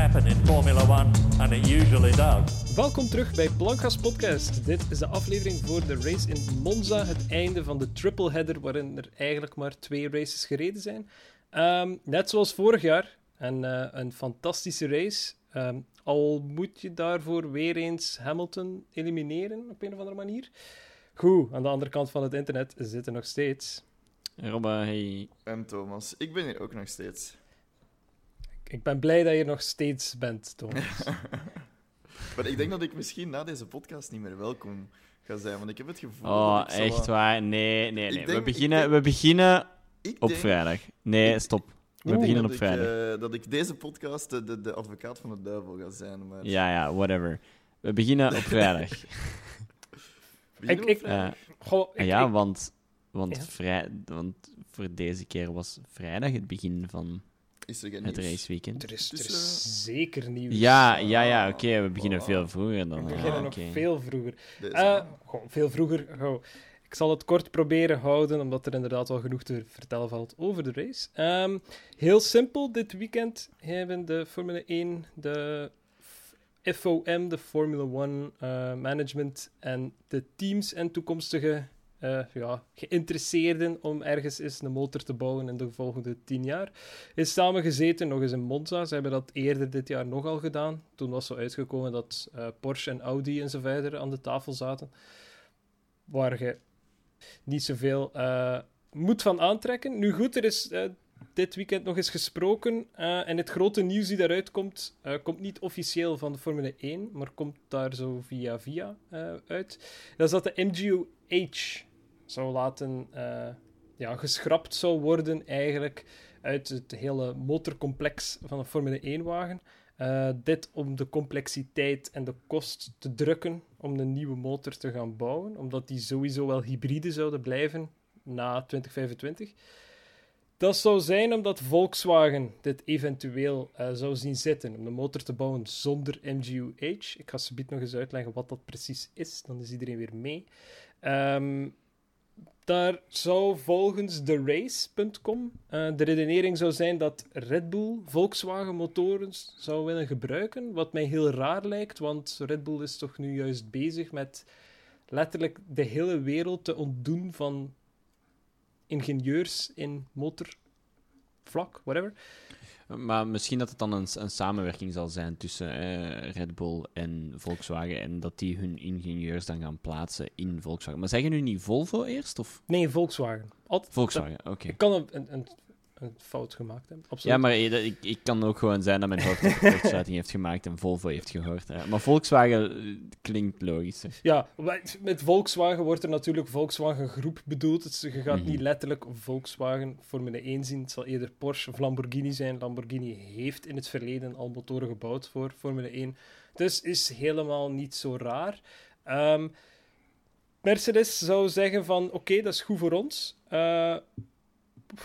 happen in Formula One, and it usually does. Welkom terug bij Blancas Podcast. Dit is de aflevering voor de race in Monza, het einde van de triple header, waarin er eigenlijk maar twee races gereden zijn. Ehm, net zoals vorig jaar, en eh, een fantastische race. Ehm, al moet je daarvoor weer eens Hamilton elimineren op een of andere manier. Goed, aan de andere kant van het internet zitten nog steeds. Robbe, hey. En Thomas. Ik ben hier ook nog steeds. Ik ben blij dat je nog steeds bent, Thomas. maar ik denk dat ik misschien na deze podcast niet meer welkom ga zijn, want ik heb het gevoel. Oh, dat ik zo echt waar? Nee, nee, nee. we, beginnen, denk- we beginnen op denk vrijdag. Nee, ik- stop. We Oeh, beginnen dat op ik, vrijdag. eh, dat ik deze podcast de, de, de advocaat van de duivel ga zijn. Maar... Ja, ja, whatever. We beginnen op vrijdag. Beginnen Ik- we ik- vrijdag? Goh, ik- ja, ik- want, want, Ja? vrij, want voor deze keer was vrijdag het begin van Is er geen het nieuws? raceweekend. er is, er Dus, is zeker nieuws. Ja, ja, ja, oké. we beginnen Voilà. veel vroeger dan. We ah, beginnen nog veel vroeger. Deze Eh, goh, veel vroeger. goh. Ik zal het kort proberen houden, omdat er inderdaad wel genoeg te vertellen valt over de race. Ehm, heel simpel, dit weekend hebben de Formule 1, de FOM, de Formula 1 eh, management en de teams en toekomstige eh, ja, geïnteresseerden om ergens eens een motor te bouwen in de volgende tien jaar, is samengezeten, nog eens in Monza. Ze hebben dat eerder dit jaar nogal gedaan. Toen was zo uitgekomen dat eh, Porsche en Audi en verder aan de tafel zaten. Waar je niet zoveel eh moet van aantrekken. Nu goed, er is dit weekend nog eens gesproken. en het grote nieuws die daaruit komt, komt niet officieel van de Formule 1, maar komt daar zo via via uit. Dat is dat de MGU-H zou laten, eh, ja, geschrapt zou worden eigenlijk uit het hele motorcomplex van een Formule 1-wagen. Eh, dit om de complexiteit en de kost te drukken om een nieuwe motor te gaan bouwen, omdat die sowieso wel hybride zouden blijven na 2025. Dat zou zijn omdat Volkswagen dit eventueel eh, zou zien zitten om de motor te bouwen zonder MGU-H. Ik ga subiet nog eens uitleggen wat dat precies is, dan is iedereen weer mee. Ehm, daar zou volgens TheRace.com eh de redenering zou zijn dat Red Bull Volkswagen motoren zou willen gebruiken. Wat mij heel raar lijkt, want Red Bull is toch nu juist bezig met letterlijk de hele wereld te ontdoen van ingenieurs in motorvlak, whatever. Maar misschien dat het dan een, een samenwerking zal zijn tussen eh, Red Bull en Volkswagen en dat die hun ingenieurs dan gaan plaatsen in Volkswagen. Maar zeggen nu niet Volvo eerst? Of Nee, Volkswagen. Altijd, Volkswagen, oké. Ik kan een, een, een, een fout gemaakt hebben, absoluut. Ja, maar ik, ik kan ook gewoon zijn dat mijn hoofd een kortsluiting heeft gemaakt en Volvo heeft gehoord. hè. Maar Volkswagen eh, klinkt logischer. Ja, met- Volkswagen wordt er natuurlijk Volkswagen Groep bedoeld. Dus je gaat Mhm. niet letterlijk Volkswagen Formule 1 zien. Het zal eerder Porsche of Lamborghini zijn. Lamborghini heeft in het verleden al motoren gebouwd voor Formule 1. Dus is helemaal niet zo raar. Ehm, Mercedes zou zeggen van oké, dat is goed voor ons. Eh,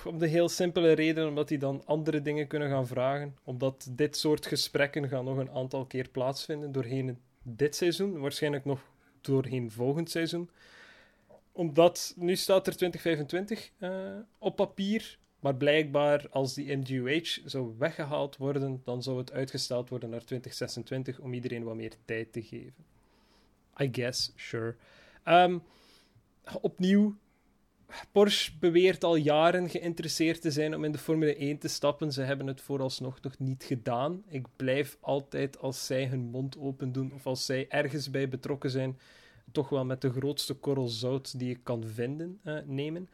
om de heel simpele reden omdat die dan andere dingen kunnen gaan vragen. Omdat dit soort gesprekken gaan nog een aantal keer plaatsvinden doorheen dit seizoen. Waarschijnlijk nog doorheen volgend seizoen. Omdat nu staat er 2025 eh, op papier. Maar blijkbaar, als die MGUH zou weggehaald worden, dan zou het uitgesteld worden naar 2026 om iedereen wat meer tijd te geven. I guess, sure. Ehm, opnieuw, Porsche beweert al jaren geïnteresseerd te zijn om in de Formule 1 te stappen. Ze hebben het vooralsnog nog niet gedaan. Ik blijf altijd, als zij hun mond open doen of als zij ergens bij betrokken zijn, toch wel met de grootste korrel zout die ik kan vinden eh, nemen.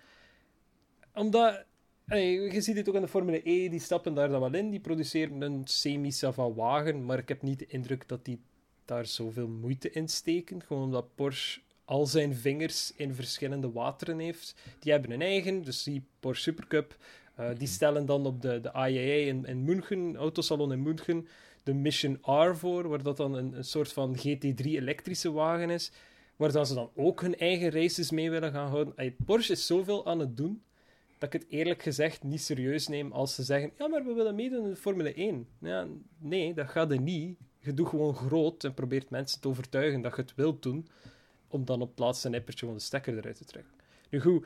Omdat, je ziet het ook in de Formule E, die stappen daar dan wel in. Die produceren een semi-sava wagen, maar ik heb niet de indruk dat die daar zoveel moeite in steken. Gewoon omdat Porsche al zijn vingers in verschillende wateren heeft. Die hebben een eigen, dus die Porsche Supercup. Eh, die stellen dan op de, de IAA in, in München, autosalon in München, de Mission R voor, waar dat dan een, een soort van GT3 elektrische wagen is, waar dan ze dan ook hun eigen races mee willen gaan houden. Ey, Porsche is zoveel aan het doen, dat ik het eerlijk gezegd niet serieus neem als ze zeggen, ja, maar we willen meedoen in de Formule 1. Ja, nee, dat gaat er niet. Je doet gewoon groot en probeert mensen te overtuigen dat je het wilt doen, om dan op het laatste nippertje gewoon de stekker eruit te trekken. Nu goed,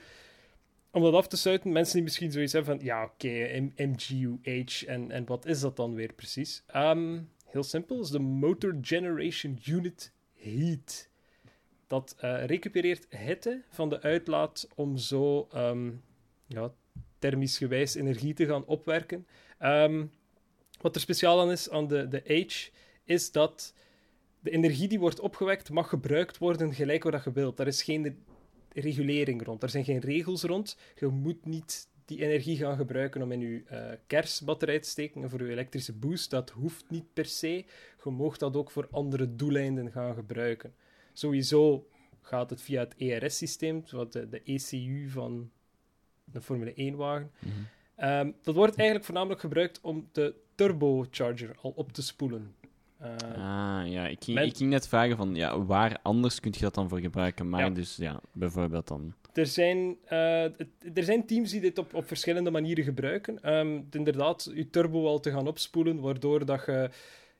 om dat af te sluiten, mensen die misschien zoiets hebben van, ja, oké, MGUH, en, en wat is dat dan weer precies? Ehm, heel simpel, is de Motor Generation Unit Heat. Dat eh, recupereert hitte van de uitlaat om zo ehm, ja, thermisch gewijs energie te gaan opwerken. Ehm, wat er speciaal aan is aan de, de H, is dat de energie die wordt opgewekt mag gebruikt worden gelijk wat je wilt. Daar is geen regulering rond. Er zijn geen regels rond. Je moet niet die energie gaan gebruiken om in je uh, kersbatterij te steken en voor je elektrische boost. Dat hoeft niet per se. Je mag dat ook voor andere doeleinden gaan gebruiken. Sowieso gaat het via het ERS-systeem, wat de, de, ECU van de Formule 1-wagen. Mhm. Ehm, dat wordt eigenlijk voornamelijk gebruikt om de turbocharger al op te spoelen. Uh, ah, ja. Ik ging, ik ging net vragen van, ja, waar anders kun je dat dan voor gebruiken? Maar Ja. dus, ja, bijvoorbeeld dan... Er zijn, eh, er zijn teams die dit op, op verschillende manieren gebruiken. Ehm, inderdaad, je turbo al te gaan opspoelen, waardoor dat je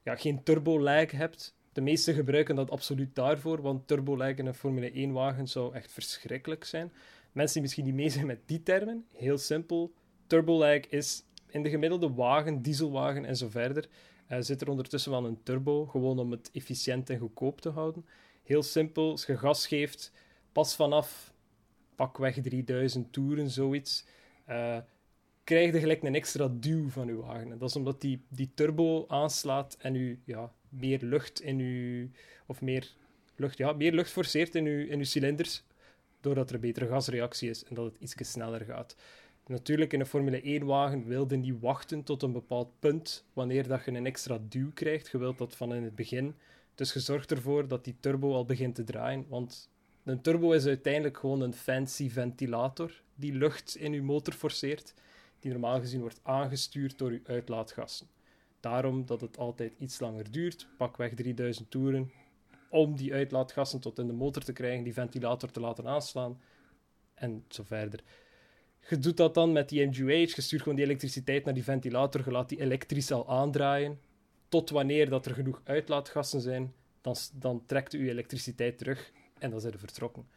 ja, geen turbo-lag hebt. De meesten gebruiken dat absoluut daarvoor, want turbo-lag in een Formule 1-wagen zou echt verschrikkelijk zijn. Mensen die misschien niet mee zijn met die termen, heel simpel. Turbo-lag is in de gemiddelde wagen, dieselwagen en zo verder, eh, zit er ondertussen wel een turbo, gewoon om het efficiënt en goedkoop te houden. Heel simpel, als je gas geeft, pas vanaf pakweg 3000 toeren, zoiets, eh, krijg je gelijk een extra duw van je wagen. En dat is omdat die, die turbo aanslaat en u ja, meer lucht in uw... Of meer lucht, ja, meer lucht forceert in uw, in uw cilinders, doordat er een betere gasreactie is en dat het iets sneller gaat. Natuurlijk, in een Formule 1-wagen wilde niet wachten tot een bepaald punt wanneer dat je een extra duw krijgt. Je wilt dat van in het begin. Dus je zorgt ervoor dat die turbo al begint te draaien. Want een turbo is uiteindelijk gewoon een fancy ventilator die lucht in je motor forceert, die normaal gezien wordt aangestuurd door je uitlaatgassen. Daarom dat het altijd iets langer duurt, pakweg 3000 toeren, om die uitlaatgassen tot in de motor te krijgen, die ventilator te laten aanslaan en zo verder. Je doet dat dan met die MGUH, je stuurt gewoon die elektriciteit naar die ventilator, je laat die elektrisch al aandraaien, tot wanneer dat er genoeg uitlaatgassen zijn, dan, dan trekt u elektriciteit terug en dan zijn ze vertrokken.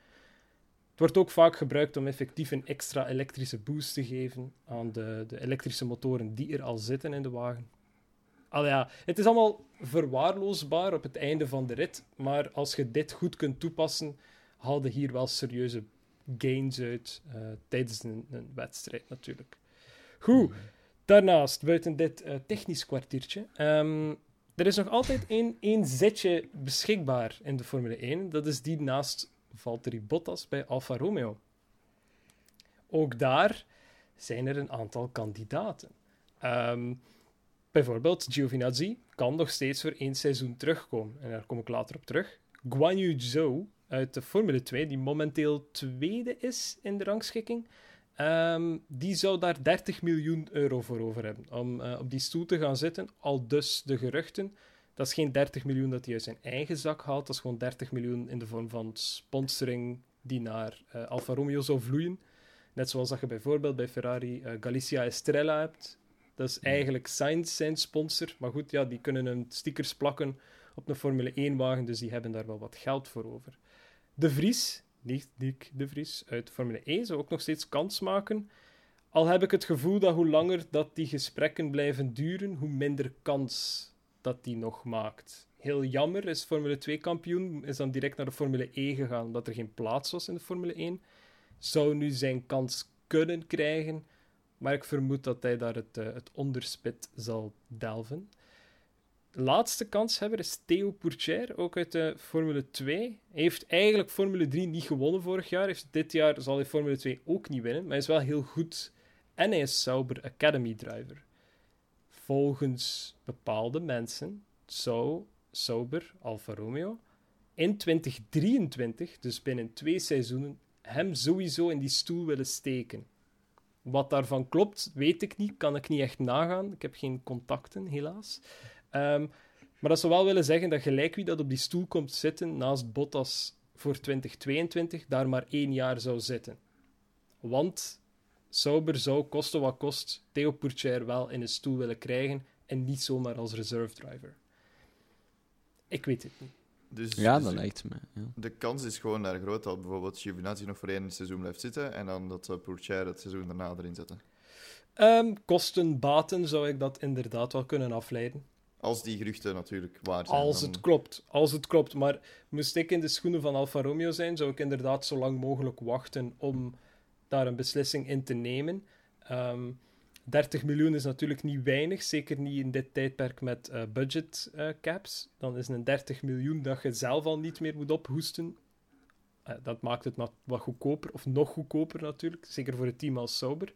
Het wordt ook vaak gebruikt om effectief een extra elektrische boost te geven aan de, de elektrische motoren die er al zitten in de wagen. Al ja, het is allemaal verwaarloosbaar op het einde van de rit, maar als je dit goed kunt toepassen, haal je hier wel serieuze gains uit eh, tijdens een, een wedstrijd natuurlijk. Goed, daarnaast, buiten dit eh, technisch kwartiertje, ehm, er is nog altijd één, één zetje beschikbaar in de Formule 1. Dat is die naast Valtteri Bottas bij Alfa Romeo. Ook daar zijn er een aantal kandidaten. Ehm, bijvoorbeeld Giovinazzi kan nog steeds voor één seizoen terugkomen. En daar kom ik later op terug. Guan Yu Zhou uit de Formule 2, die momenteel tweede is in de rangschikking, Ehm, die zou daar 30 miljoen euro voor over hebben. Om eh, op die stoel te gaan zitten, al dus de geruchten. Dat is geen 30 miljoen dat hij uit zijn eigen zak haalt. Dat is gewoon 30 miljoen in de vorm van sponsoring die naar eh, Alfa Romeo zou vloeien. Net zoals dat je bijvoorbeeld bij Ferrari eh, Galicia Estrella hebt. Dat is eigenlijk Sainz zijn sponsor. Maar goed, ja, die kunnen hun stickers plakken op een Formule 1-wagen, dus die hebben daar wel wat geld voor over. De Vries, niet Nick de Vries uit Formule 1 zou ook nog steeds kans maken. Al heb ik het gevoel dat hoe langer dat die gesprekken blijven duren, hoe minder kans dat die nog maakt. Heel jammer is Formule 2 kampioen, is dan direct naar de Formule E gegaan omdat er geen plaats was in de Formule 1. Zou nu zijn kans kunnen krijgen, maar ik vermoed dat hij daar het, uh, het onderspit zal delven. Laatste kanshebber is Theo Pourchaire, ook uit de Formule 2. Hij heeft eigenlijk Formule 3 niet gewonnen vorig jaar. Heeft dit jaar zal hij Formule 2 ook niet winnen, maar hij is wel heel goed. En hij is Sauber Academy driver. Volgens bepaalde mensen zou Sauber Alfa Romeo in 2023, dus binnen twee seizoenen, hem sowieso in die stoel willen steken. Wat daarvan klopt, weet ik niet, kan ik niet echt nagaan. Ik heb geen contacten, helaas. Um, maar dat zou wel willen zeggen dat gelijk wie dat op die stoel komt zitten naast Bottas voor 2022, daar maar één jaar zou zitten. Want Sauber zou kosten wat kost Theo Pourchaire wel in een stoel willen krijgen en niet zomaar als reserve driver. Ik weet het niet. Dus, Ja, dus dat de- lijkt me. Ja. De kans is gewoon daar groot dat bijvoorbeeld Giovinazzi nog voor één seizoen blijft zitten en dan dat uh, Pourchaire het seizoen daarna erin zetten. Ehm, kosten, baten zou ik dat inderdaad wel kunnen afleiden. Als die geruchten natuurlijk waar zijn. Als dan- het klopt, als het klopt. Maar moest ik in de schoenen van Alfa Romeo zijn, zou ik inderdaad zo lang mogelijk wachten om daar een beslissing in te nemen. Ehm 30 miljoen is natuurlijk niet weinig, zeker niet in dit tijdperk met eh, budget eh, caps. Dan is een 30 miljoen dat je zelf al niet meer moet ophoesten. Eh, dat maakt het wat goedkoper, of nog goedkoper natuurlijk, zeker voor het team als Sauber.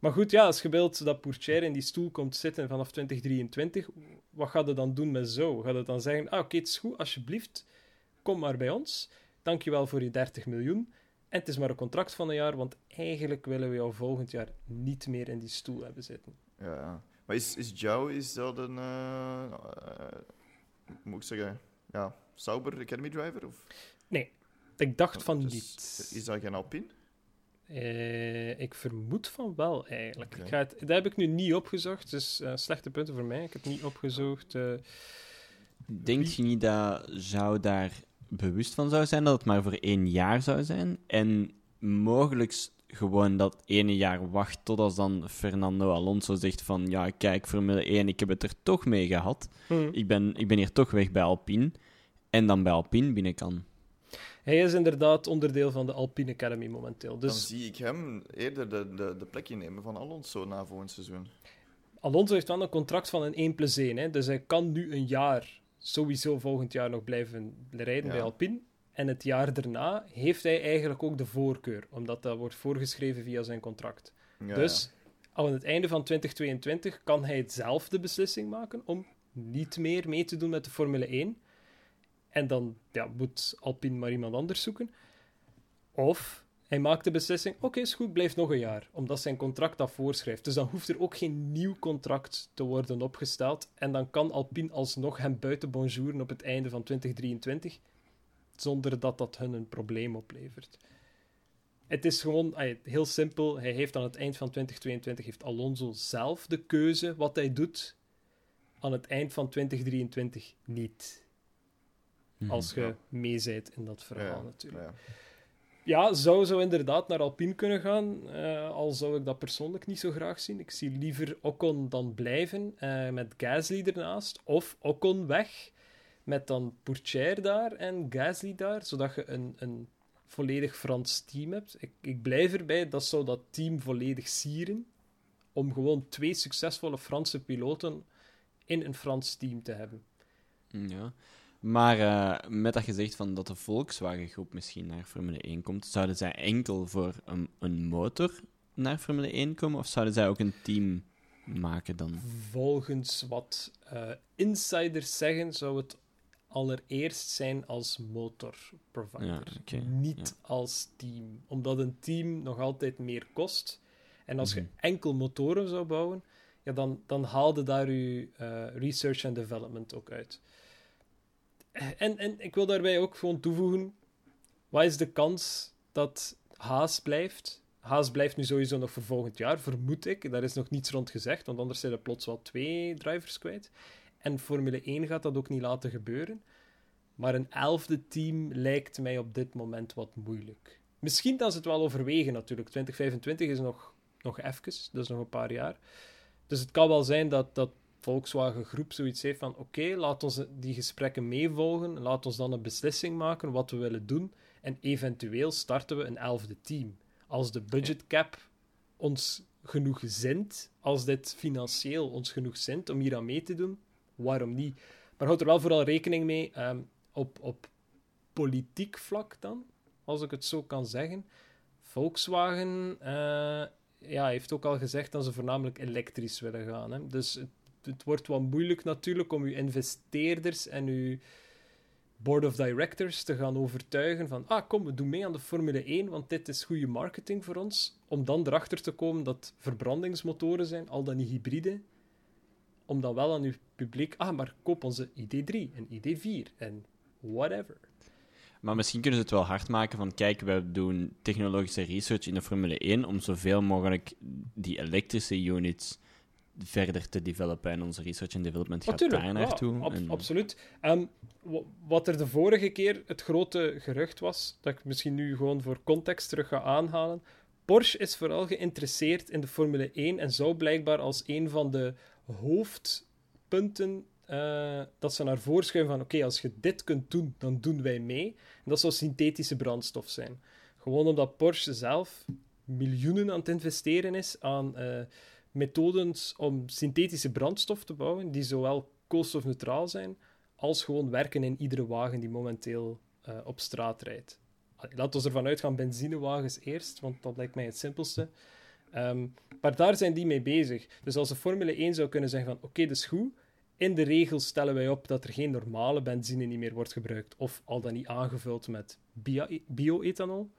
Maar goed, ja, als je wilt dat Pourchaire in die stoel komt zitten vanaf 2023, wat gaat je dan doen met zo? Gaat je dan zeggen, ah, oké, het is goed, alsjeblieft, kom maar bij ons. Dankjewel voor je 30 miljoen. En het is maar een contract van een jaar, want eigenlijk willen we jou volgend jaar niet meer in die stoel hebben zitten. Ja, ja. Maar is, is Jou, is dat een... eh, moet ik zeggen... Ja, Sauber Academy Driver? Of, Ik dacht van Dus niet. Is dat geen Alpine? Eh, ik vermoed van wel, eigenlijk. Ik ga het, dat heb ik nu niet opgezocht, dus eh, slechte punten voor mij. Ik heb het niet opgezocht. eh. Denk je niet dat zou daar bewust van zou zijn dat het maar voor één jaar zou zijn? En mogelijk gewoon dat ene jaar wacht tot als dan Fernando Alonso zegt van ja, kijk, Formule 1, ik heb het er toch mee gehad. Ik ben, ik ben hier toch weg bij Alpine. En dan bij Alpine binnen kan. Hij is inderdaad onderdeel van de Alpine Academy momenteel. Dan Dus zie ik hem eerder de, de, de plek innemen van Alonso na volgend seizoen. Alonso heeft wel een contract van een 1 plus 1. Hè? Dus hij kan nu een jaar, sowieso volgend jaar nog blijven rijden Ja. bij Alpine. En het jaar daarna heeft hij eigenlijk ook de voorkeur, omdat dat wordt voorgeschreven via zijn contract. Ja, dus aan het einde van 2022 kan hij zelf de beslissing maken om niet meer mee te doen met de Formule 1. En dan ja, moet Alpine maar iemand anders zoeken. Of hij maakt de beslissing: oké, is goed, blijf nog een jaar, omdat zijn contract dat voorschrijft. Dus dan hoeft er ook geen nieuw contract te worden opgesteld. En dan kan Alpine alsnog hem buiten bonjouren op het einde van 2023, zonder dat dat hun een probleem oplevert. Het is gewoon heel simpel. Hij heeft aan het eind van 2022 heeft Alonso zelf de keuze wat hij doet. Aan het eind van 2023 niet. Mhm. Als je Ja. mee in dat verhaal ja, natuurlijk. ja. Ja, zou zo inderdaad naar Alpine kunnen gaan. eh, al zou ik dat persoonlijk niet zo graag zien. Ik zie liever Ocon dan blijven eh, met Gasly ernaast. Of Ocon weg met dan Pourchaire daar en Gasly daar. Zodat je een, een volledig Frans team hebt. Ik, ik blijf erbij, dat zou dat team volledig sieren. Om gewoon twee succesvolle Franse piloten in een Frans team te hebben. Ja. Maar eh, met dat gezegd van dat de Volkswagen-groep misschien naar Formule 1 komt, zouden zij enkel voor een, een motor naar Formule 1 komen? Of zouden zij ook een team maken dan? Volgens wat eh, insiders zeggen, zou het allereerst zijn als motorprovider. Ja, Niet als team. Omdat een team nog altijd meer kost. En als Mhm. je enkel motoren zou bouwen, ja, dan, dan haalde daar je eh, research and development ook uit. En, en ik wil daarbij ook gewoon toevoegen: wat is de kans dat Haas blijft? Haas blijft nu sowieso nog voor volgend jaar, vermoed ik. Daar is nog niets rond gezegd, want anders zijn er plots wel twee drivers kwijt. En Formule 1 gaat dat ook niet laten gebeuren. Maar een elfde team lijkt mij op dit moment wat moeilijk. Misschien dat ze het wel overwegen natuurlijk. 2025 is nog, nog even, dat is nog een paar jaar. Dus het kan wel zijn dat, dat Volkswagen Groep zoiets heeft van oké, laat ons die gesprekken meevolgen. Laat ons dan een beslissing maken wat we willen doen. En eventueel starten we een elfde team. Als de budgetcap ons genoeg zint, als dit financieel ons genoeg zint om hier aan mee te doen, waarom niet? Maar houd er wel vooral rekening mee, ehm, op, op politiek vlak dan, als ik het zo kan zeggen. Volkswagen eh, ja, heeft ook al gezegd dat ze voornamelijk elektrisch willen gaan. Hè. Dus het, het wordt wat moeilijk natuurlijk om uw investeerders en uw board of directors te gaan overtuigen van ah, kom, we doen mee aan de Formule 1, want dit is goede marketing voor ons. Om dan erachter te komen dat verbrandingsmotoren zijn, al dan niet hybride. Om dan wel aan uw publiek, ah, maar koop onze ID3 en ID4 en whatever. Maar misschien kunnen ze het wel hard maken van kijk, we doen technologische research in de Formule 1 om zoveel mogelijk die elektrische units verder te developen. En onze research en development gaat Natuurlijk, daar ja, naartoe. ab- en- absoluut. Ehm, wa- wat er de vorige keer het grote gerucht was, dat ik misschien nu gewoon voor context terug ga aanhalen. Porsche is vooral geïnteresseerd in de Formule 1 en zou blijkbaar als een van de hoofdpunten eh, dat ze naar voren schuiven van oké, als je dit kunt doen, dan doen wij mee. En dat zou synthetische brandstof zijn. Gewoon omdat Porsche zelf miljoenen aan het investeren is aan eh, methodes om synthetische brandstof te bouwen, die zowel koolstofneutraal zijn, als gewoon werken in iedere wagen die momenteel eh, op straat rijdt. Laten we ervan uitgaan, benzinewagens eerst, want dat lijkt mij het simpelste. Ehm, maar daar zijn die mee bezig. Dus als de Formule 1 zou kunnen zeggen van, oké, dat is goed, in de regels stellen wij op dat er geen normale benzine niet meer wordt gebruikt, of al dan niet aangevuld met bio- bio-ethanol,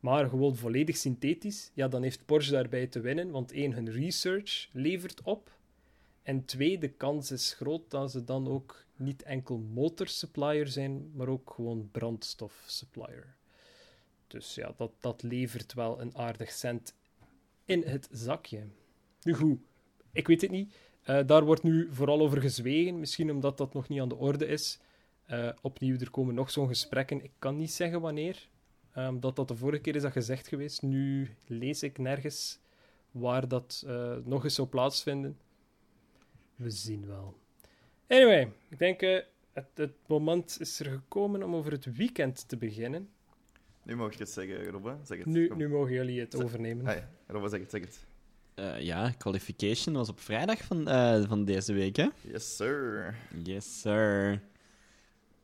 maar gewoon volledig synthetisch, ja, dan heeft Porsche daarbij te winnen, want één, hun research levert op, en twee, de kans is groot dat ze dan ook niet enkel motorsupplier zijn, maar ook gewoon brandstofsupplier. Dus ja, dat, dat levert wel een aardig cent in het zakje. Nu goed, ik weet het niet. Eh, daar wordt nu vooral over gezwegen, misschien omdat dat nog niet aan de orde is. Eh, opnieuw, er komen nog zo'n gesprekken. Ik kan niet zeggen wanneer. Ehm, dat dat de vorige keer is dat gezegd geweest. Nu lees ik nergens waar dat eh, nog eens zou plaatsvinden. We zien wel. Anyway, ik denk uh, het, het, moment is er gekomen om over het weekend te beginnen. Nu mag ik het zeggen, Robbe. Zeg het. Nu, nu mogen jullie het zeg. overnemen. Ah, ja. Robbe, zeg het, zeg het. Uh, ja, qualification was op vrijdag van, uh, van deze week, hè? Yes, sir. Yes, sir.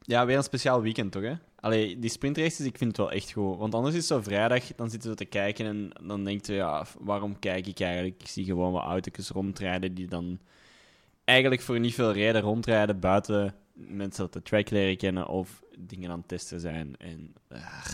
Ja, weer een speciaal weekend, toch, hè? Allee, die sprintraces, ik vind het wel echt goed. Want anders is zo vrijdag, dan zitten we te kijken en dan denkt je, ja, waarom kijk ik eigenlijk? Ik zie gewoon wat auto's rondrijden die dan eigenlijk voor niet veel reden rondrijden buiten mensen dat de track leren kennen of dingen aan het testen zijn. En uh,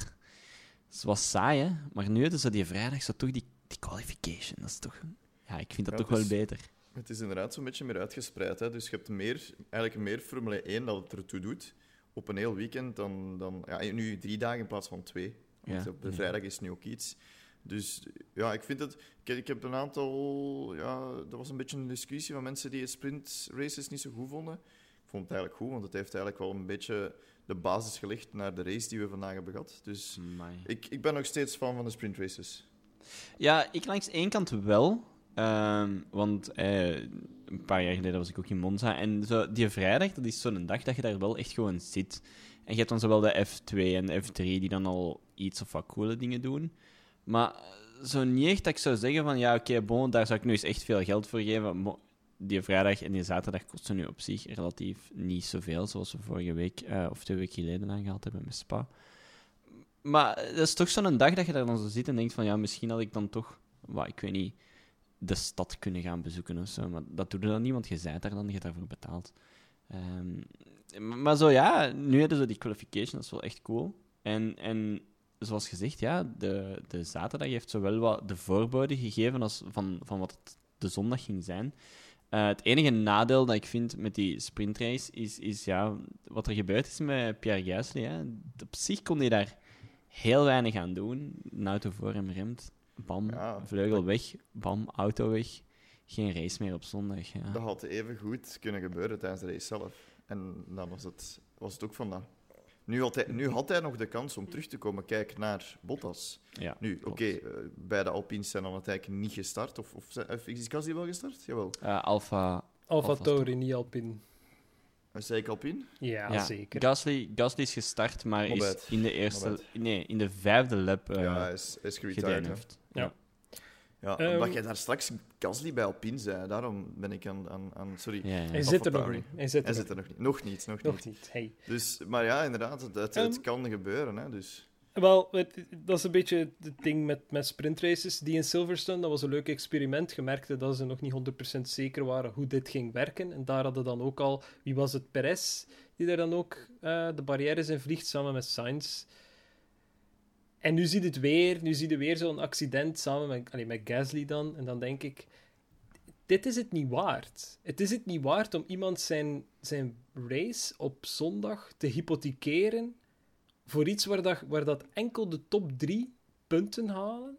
het was saai, hè? Maar nu dus die vrijdag zo toch die, die qualification. Dat is toch... Ja, ik vind dat Ja, toch dus- wel beter. Het is inderdaad zo'n beetje meer uitgespreid. Hè? Dus je hebt meer, eigenlijk meer Formule 1 dat het ertoe doet op een heel weekend dan... dan ja, nu drie dagen in plaats van twee. Want Ja. op de vrijdag is nu ook iets. Dus ja, ik vind het... Ik, ik heb een aantal... Ja, er was een beetje een discussie van mensen die sprintraces niet zo goed vonden. Ik vond het eigenlijk goed, want het heeft eigenlijk wel een beetje de basis gelegd naar de race die we vandaag hebben gehad. Dus Amai. ik, ik ben nog steeds fan van de sprintraces. Ja, ik langs één kant wel. Ehm, want eh, een paar jaar geleden was ik ook in Monza. En zo, die vrijdag, dat is zo'n dag dat je daar wel echt gewoon zit. En je hebt dan zowel de F2 en de F3 die dan al iets of wat coole dingen doen. Maar eh, zo niet echt dat ik zou zeggen van... Ja, oké, bon, daar zou ik nu eens echt veel geld voor geven. Die vrijdag en die zaterdag kosten nu op zich relatief niet zoveel. Zoals we vorige week eh, of twee weken geleden aangehaald hebben met Spa. Maar dat is toch zo'n dag dat je daar dan zo zit en denkt van... Ja, misschien had ik dan toch... Wat, ik weet niet de stad kunnen gaan bezoeken of zo. Maar dat doe je dan niet, want je zijt daar dan, je hebt daarvoor betaald. Ehm, maar zo ja, nu hebben ze die qualification, dat is wel echt cool. En, en zoals gezegd, ja, de, de zaterdag heeft zowel wat de voorbode gegeven als van, van wat het de zondag ging zijn. Eh, het enige nadeel dat ik vind met die sprintrace is, is ja, wat er gebeurd is met Pierre Gasly. Op zich kon hij daar heel weinig aan doen. Een auto voor hem remt. Bam, Ja, vleugel weg. Bam, auto weg. Geen race meer op zondag. Ja. Dat had even goed kunnen gebeuren tijdens de race zelf. En dan was het, was het ook van dat. Nu had, hij, nu had hij nog de kans om terug te komen kijken naar Bottas. Ja, Nu, oké, klopt. eh, beide Alpines zijn dan uiteindelijk niet gestart. Of, of, of is Gasly wel gestart? Jawel. Alpha. Alfa Alfa Tauri, niet Alpine. Uh, zei ik Alpine? Ja, ja, zeker. Gasly, Gasly is gestart, maar is in de eerste... Nee, in de vijfde lap eh ja, is, is geretired. gedeinigd. Ja. Ja, Ehm, omdat jij daar straks Gasly bij Alpine zei. Daarom ben ik aan... aan, aan sorry, Ja, ja. Hij zit er nog niet. Hij zit hij er zit er nog niet. Nog niet, nog, nog niet. niet. Hey. Dus, maar ja, inderdaad, het, het, het Ehm, kan gebeuren. Hè, dus. Wel, dat is een beetje het ding met, met sprintraces. Die in Silverstone, dat was een leuk experiment. Je merkte dat ze nog niet 100% zeker waren hoe dit ging werken. En daar hadden dan ook al, wie was het, Perez, die daar dan ook eh, de barrières in vliegt samen met Sainz. En nu ziet het weer, nu zie je weer zo'n accident samen met, met Gasly dan. En dan denk ik, dit is het niet waard. Het is het niet waard om iemand zijn, zijn race op zondag te hypothekeren voor iets waar dat, waar dat enkel de top drie punten halen.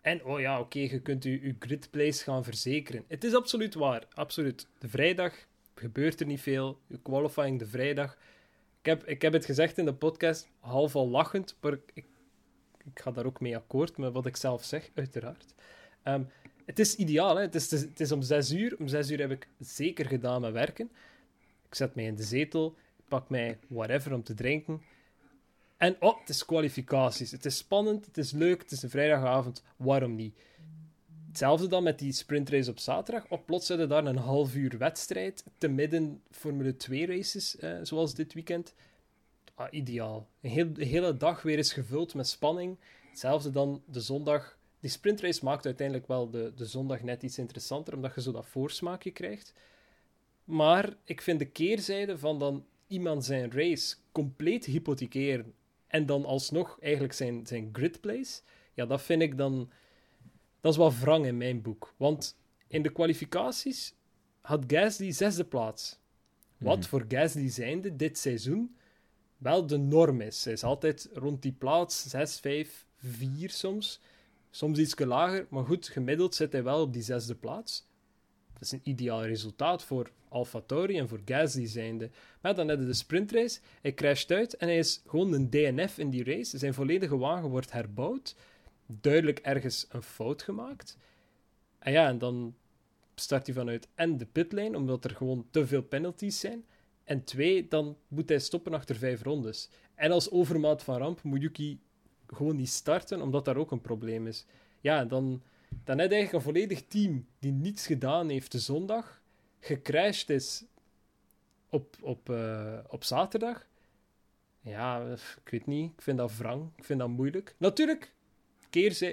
En oh ja, oké, je kunt je, je grid place gaan verzekeren. Het is absoluut waar, absoluut. De vrijdag gebeurt er niet veel. Je qualifying de vrijdag. Ik heb, ik heb het gezegd in de podcast, half al lachend, maar ik, ik ga daar ook mee akkoord met wat ik zelf zeg, uiteraard. Ehm, het is ideaal, hè? Het, is, het is om zes uur. Om zes uur heb ik zeker gedaan met werken. Ik zet mij in de zetel, ik pak mij whatever om te drinken. En oh, het is kwalificaties. Het is spannend, het is leuk, het is een vrijdagavond. Waarom niet? Hetzelfde dan met die sprintrace op zaterdag. Op plots zitten daar een half uur wedstrijd. Te midden Formule 2 races, eh, zoals dit weekend. Ah, ideaal. Een, de hele dag weer is gevuld met spanning. Hetzelfde dan de zondag. Die sprintrace maakt uiteindelijk wel de, de zondag net iets interessanter, omdat je zo dat voorsmaakje krijgt. Maar ik vind de keerzijde van dan iemand zijn race compleet hypothekeren en dan alsnog eigenlijk zijn, zijn grid place, ja, dat vind ik dan... Dat is wel wrang in mijn boek. Want in de kwalificaties had Gasly zesde plaats. Wat Mhm. voor Gasly zijnde dit seizoen wel de norm is. Hij is altijd rond die plaats 6, 5, 4 soms. Soms iets lager, maar goed, gemiddeld zit hij wel op die zesde plaats. Dat is een ideaal resultaat voor AlphaTauri en voor Gasly zijnde. Maar dan we de sprintrace. Hij crasht uit en hij is gewoon een DNF in die race. Zijn volledige wagen wordt herbouwd. Duidelijk ergens een fout gemaakt. En ja, en dan start hij vanuit en de pitlane, omdat er gewoon te veel penalties zijn. En twee, dan moet hij stoppen achter vijf rondes. En als overmaat van ramp moet Yuki gewoon niet starten, omdat daar ook een probleem is. Ja, dan, dan heb je eigenlijk een volledig team die niets gedaan heeft de zondag, gecrashed is op, op, eh, op zaterdag. Ja, ik weet niet. Ik vind dat wrang. Ik vind dat moeilijk. Natuurlijk,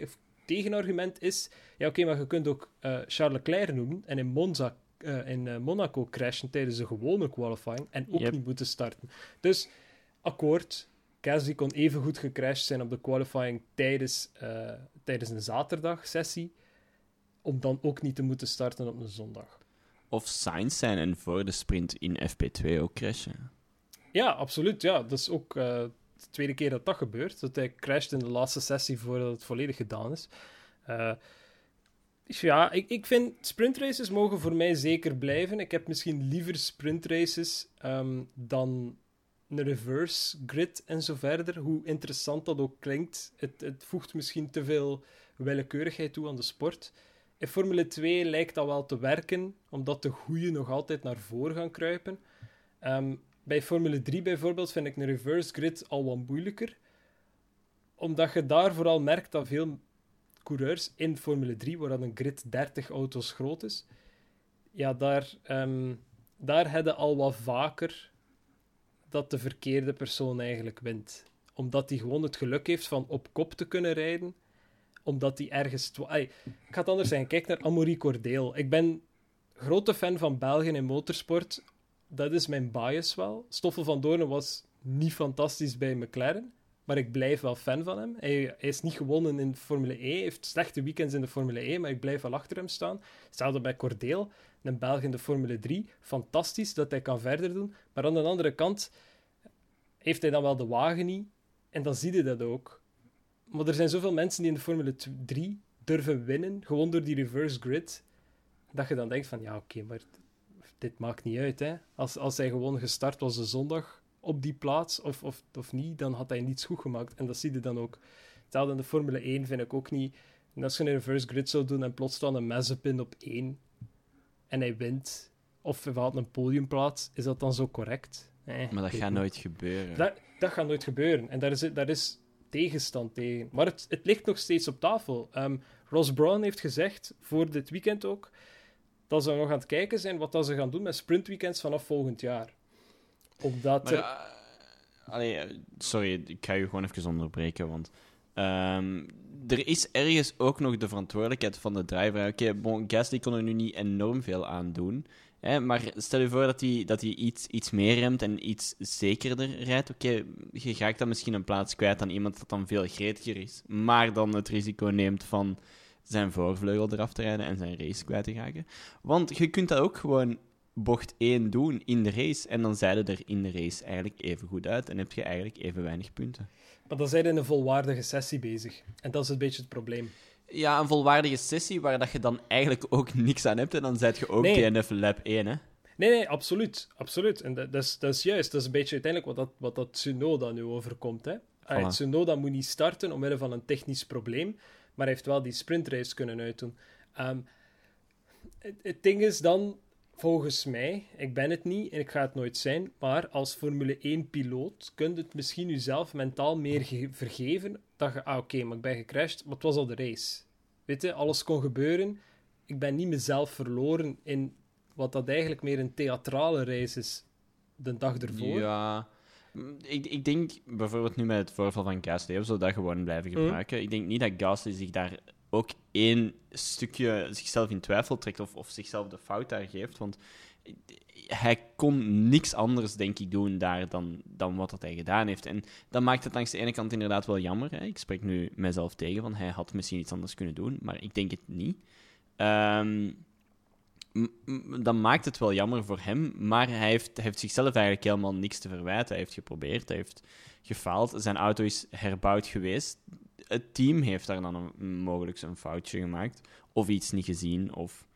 of tegenargument is... Ja, oké, maar je kunt ook eh, Charles Leclerc noemen en in, Monza, eh, in Monaco crashen tijdens de gewone qualifying en ook Yep. niet moeten starten. Dus, akkoord. Gasly kon even goed gecrashed zijn op de qualifying tijdens, eh, tijdens een zaterdagsessie, om dan ook niet te moeten starten op een zondag. Of Sainz zijn en voor de sprint in FP2 ook crashen. Ja, absoluut. Ja, dat is ook eh, de tweede keer dat dat gebeurt. Dat hij crasht in de laatste sessie voordat het volledig gedaan is. Dus ja, ik, ik vind sprintraces mogen voor mij zeker blijven. Ik heb misschien liever sprintraces ehm, dan een reverse grid en zo verder. Hoe interessant dat ook klinkt. Het, het voegt misschien te veel willekeurigheid toe aan de sport. In Formule 2 lijkt dat wel te werken, omdat de goeie nog altijd naar voren gaan kruipen. Ehm, bij Formule 3 bijvoorbeeld vind ik een reverse grid al wat moeilijker. Omdat je daar vooral merkt dat veel coureurs in Formule 3, waar een grid 30 auto's groot is, ja, daar, ehm daar hebben al wat vaker dat de verkeerde persoon eigenlijk wint. Omdat hij gewoon het geluk heeft van op kop te kunnen rijden. Omdat hij ergens... Ai, ik ga het anders zeggen. Kijk naar Amaury Cordeel. Ik ben grote fan van België in motorsport. Dat is mijn bias wel. Stoffel van Doornen was niet fantastisch bij McLaren. Maar ik blijf wel fan van hem. Hij, is niet gewonnen in Formule E. Hij heeft slechte weekends in de Formule E, maar ik blijf wel achter hem staan. Hetzelfde bij Cordeel, een Belg in de Formule 3. Fantastisch dat hij kan verder doen. Maar aan de andere kant heeft hij dan wel de wagen niet. En dan zie je dat ook. Maar er zijn zoveel mensen die in de Formule 3 durven winnen, gewoon door die reverse grid, dat je dan denkt van, ja, oké, maar dit maakt niet uit. Hè. Als, als hij gewoon gestart was de zondag op die plaats, of, of, of niet, dan had hij niets goed gemaakt. En dat zie je dan ook. Hetzelfde in de Formule 1 vind ik ook niet. En als je een reverse grid zou doen en plots staan een Mazepin op 1 en hij wint, of hij haalt een podiumplaats, is dat dan zo correct? Eh, Maar dat gaat niet. nooit gebeuren. Dat, dat gaat nooit gebeuren. En daar is, daar is tegenstand tegen. Maar het, het ligt nog steeds op tafel. Ehm, Ross Brown heeft gezegd, voor dit weekend ook, dat ze nog aan het kijken zijn wat dat ze gaan doen met sprintweekends vanaf volgend jaar. Omdat Maar, er... eh, allee, eh, sorry, ik ga je gewoon even onderbreken, want ehm, er is ergens ook nog de verantwoordelijkheid van de driver. Oké, bon, Gasly kon er nu niet enorm veel aan doen, hè, maar stel je voor dat hij, dat hij iets, iets meer remt en iets zekerder rijdt. Oké, je raakt dan misschien een plaats kwijt aan iemand dat dan veel gretiger is, maar dan het risico neemt van zijn voorvleugel eraf te rijden en zijn race kwijt te raken. Want je kunt dat ook gewoon bocht 1 doen in de race. En dan zeiden er in de race eigenlijk even goed uit. En heb je eigenlijk even weinig punten. Maar dan zijn we in een volwaardige sessie bezig. En dat is een beetje het probleem. ja, een volwaardige sessie waar dat je dan eigenlijk ook niks aan hebt. En dan zet je ook Nee. DNF Lab 1, hè? Nee, nee, absoluut. absoluut. En dat, dat, is, dat is juist. Dat is een beetje uiteindelijk wat dat, wat dat Tsunoda nu overkomt. Hè. Allee, Voilà. Tsunoda moet niet starten omwille van een technisch probleem, maar hij heeft wel die sprintrace kunnen uitdoen. Ehm, het, het ding is dan, volgens mij, ik ben het niet en ik ga het nooit zijn, maar als Formule 1-piloot kun je het misschien jezelf mentaal meer ge- vergeven dat je, ah oké, maar ik ben gecrashed, maar het was al de race. Weet je, alles kon gebeuren. Ik ben niet mezelf verloren in wat dat eigenlijk meer een theatrale reis is de dag ervoor. Ja. Ik, ik denk bijvoorbeeld nu met het voorval van Gasly, we zullen dat gewoon blijven Mhm. gebruiken. Ik denk niet dat Gasly zich daar ook één stukje zichzelf in twijfel trekt of, of zichzelf de fout daar geeft. Want hij kon niks anders, denk ik, doen daar dan, dan wat dat hij gedaan heeft. En dat maakt het langs de ene kant inderdaad wel jammer. Hè. Ik spreek nu mezelf tegen, van hij had misschien iets anders kunnen doen, maar ik denk het niet. Ehm, dat maakt het wel jammer voor hem, maar hij heeft, heeft zichzelf eigenlijk helemaal niks te verwijten. Hij heeft geprobeerd, hij heeft gefaald. Zijn auto is herbouwd geweest. Het team heeft daar dan een, mogelijk een foutje gemaakt, of iets niet gezien, of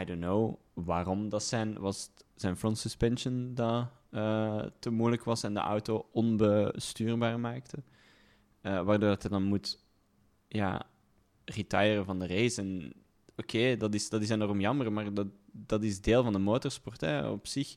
I don't know waarom dat zijn, was zijn front suspension dat eh, te moeilijk was en de auto onbestuurbaar maakte. Eh, waardoor dat hij dan moet ja, retiren van de race. En oké, dat, is, dat is enorm jammer, maar dat, dat is deel van de motorsport hè, op zich.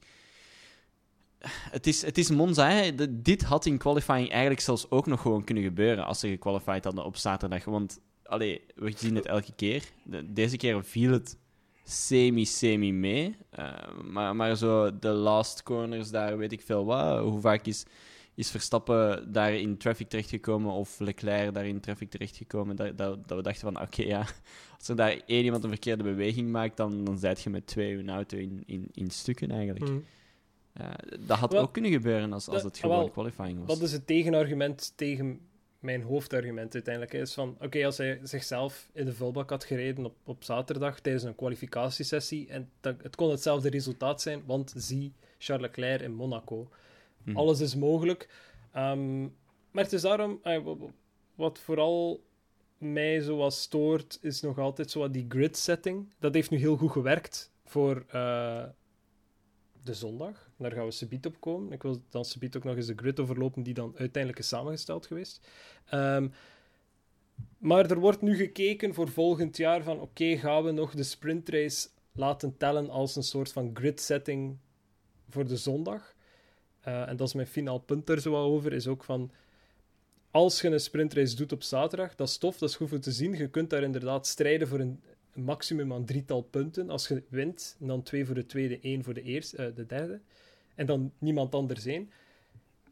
Het is, het is Monza. Hè. Dit had in qualifying eigenlijk zelfs ook nog gewoon kunnen gebeuren als ze gequalified hadden op zaterdag. Want allee, we zien het elke keer. De- deze keer viel het semi-semi mee. Eh, maar, maar zo de last corners, daar weet ik veel wat. Hoe vaak is, is Verstappen daar in traffic terechtgekomen of Leclerc daar in traffic terechtgekomen? Dat, dat, dat we dachten van, oké, ja, als er daar één iemand een verkeerde beweging maakt, dan, dan zit je met twee een auto in, in, in stukken eigenlijk. Hm. Dat had Wel, ook kunnen gebeuren als, als dat- het gewoon wel, qualifying was. Wat is het tegenargument tegen mijn hoofdargument uiteindelijk? Is van, oké, als hij zichzelf in de vulbak had gereden op, op zaterdag tijdens een kwalificatiesessie, en dat, het kon hetzelfde resultaat zijn, want zie Charles Leclerc in Monaco. Mhm. Alles is mogelijk. Ehm, maar het is daarom, wa- wa- wat vooral mij zo wat stoort, is nog altijd zo wat die grid setting. Dat heeft nu heel goed gewerkt voor eh, de zondag. Daar gaan we subiet op komen. Ik wil dan subiet ook nog eens de grid overlopen die dan uiteindelijk is samengesteld geweest. Ehm, maar er wordt nu gekeken voor volgend jaar van oké, gaan we nog de sprintrace laten tellen als een soort van grid setting voor de zondag? Eh, en dat is mijn finaal punt er zo over, is ook van als je een sprintrace doet op zaterdag, dat is tof, dat is goed voor te zien. Je kunt daar inderdaad strijden voor een, een maximum aan drietal punten. Als je wint, dan twee voor de tweede, één voor de, eerste, eh, de derde. En dan niemand anders één.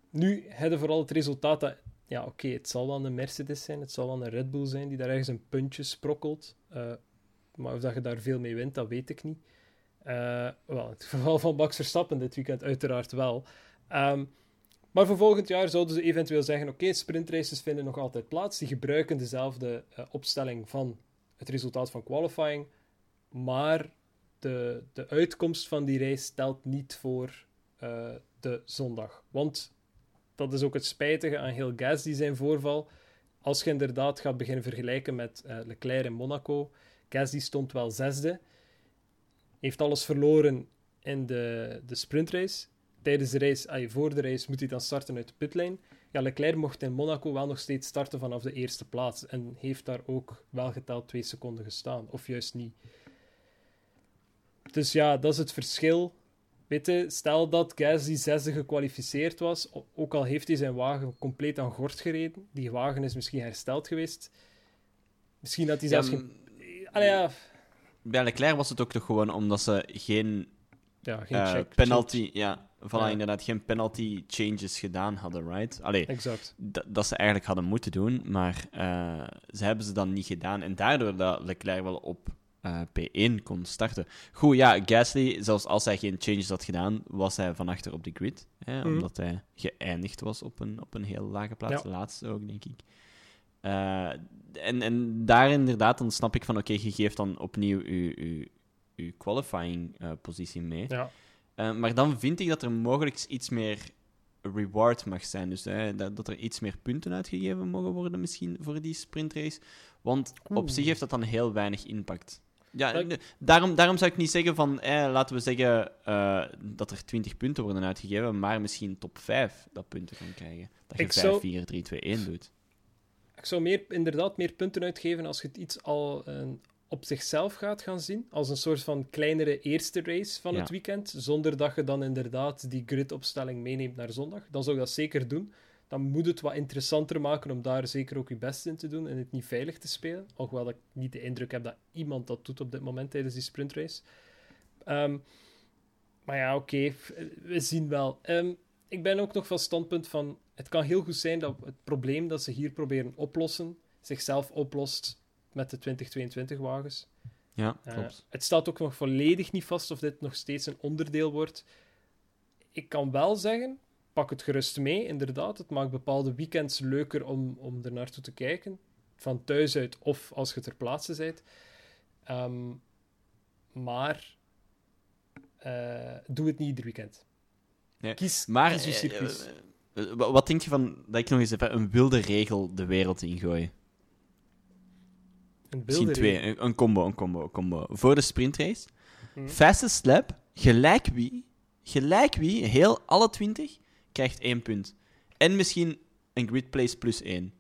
Nu heb je vooral het resultaat dat, ja oké, het zal wel een Mercedes zijn, het zal wel een Red Bull zijn die daar ergens een puntje sprokkelt. Eh, maar of dat je daar veel mee wint, dat weet ik niet. Eh, wel, het geval van Max Verstappen dit weekend uiteraard wel. Ehm, maar voor volgend jaar zouden ze eventueel zeggen: oké, sprintraces vinden nog altijd plaats. Die gebruiken dezelfde eh, opstelling van het resultaat van qualifying. Maar de, de uitkomst van die race telt niet voor eh, de zondag. Want dat is ook het spijtige aan heel Gasly zijn voorval. Als je inderdaad gaat beginnen vergelijken met eh, Leclerc in Monaco. Gasly stond wel zesde. Heeft alles verloren in de, de sprintrace tijdens de race, voor de race, moet hij dan starten uit de pitlane. Ja, Leclerc mocht in Monaco wel nog steeds starten vanaf de eerste plaats. En heeft daar ook wel geteld twee seconden gestaan. Of juist niet. Dus ja, dat is het verschil. Weet je, stel dat Gasly zesde gekwalificeerd was, ook al heeft hij zijn wagen compleet aan gort gereden, die wagen is misschien hersteld geweest. Misschien had hij zelfs geen... Allee, ja, Bij Leclerc was het ook toch gewoon omdat ze geen ja, geen eh, check. penalty, ja, voilà, Ja. inderdaad, geen penalty changes gedaan hadden, right? Allee, Exact. dat, dat ze eigenlijk hadden moeten doen, maar eh, ze hebben ze dan niet gedaan. En daardoor dat Leclerc wel op eh, P1 kon starten. Goed, ja, Gasly, zelfs als hij geen changes had gedaan, was hij van achter op de grid. Hè, Mhm. Omdat hij geëindigd was op een, op een heel lage plaats. Ja. De laatste ook, denk ik. Eh, en, en daar inderdaad, dan snap ik van, oké, je geeft dan opnieuw je, je, je qualifying eh, positie mee. Ja. Maar dan vind ik dat er mogelijk iets meer reward mag zijn. Dus hè, dat, dat er iets meer punten uitgegeven mogen worden misschien voor die sprintrace. Want op Oeh. zich heeft dat dan heel weinig impact. Ja, daarom, daarom zou ik niet zeggen van, eh, laten we zeggen eh, dat er 20 punten worden uitgegeven, maar misschien top 5 dat punten kan krijgen. Dat je Ik 5, zou- 4, 3, 2, 1 doet. Ik zou meer, inderdaad meer punten uitgeven als je het iets al eh, op zichzelf gaat gaan zien. Als een soort van kleinere eerste race van Ja. het weekend. Zonder dat je dan inderdaad die gridopstelling meeneemt naar zondag. Dan zou ik dat zeker doen. Dan moet het wat interessanter maken om daar zeker ook je best in te doen en het niet veilig te spelen. Alhoewel ik niet de indruk heb dat iemand dat doet op dit moment tijdens die sprintrace. Ehm, maar ja, oké, we zien wel. Ehm, ik ben ook nog van standpunt van... Het kan heel goed zijn dat het probleem dat ze hier proberen oplossen, zichzelf oplost met de 2022-wagens. Ja, Eh, klopt. het staat ook nog volledig niet vast of dit nog steeds een onderdeel wordt. Ik kan wel zeggen, pak het gerust mee, inderdaad. Het maakt bepaalde weekends leuker om, om er naartoe te kijken. Van thuis uit of als je ter plaatse bent. Ehm, maar eh, doe het niet ieder weekend. Nee, Kies, Maar kies je eh, circuits. eh, wa- wat denk je van dat ik nog eens even een wilde regel de wereld ingooi? een Misschien wilde twee, een, een combo, een combo, een combo. Voor de sprintrace. Hm. Fastest lap, gelijk wie, gelijk wie, heel alle 20, krijgt één punt. En misschien een grid place plus één.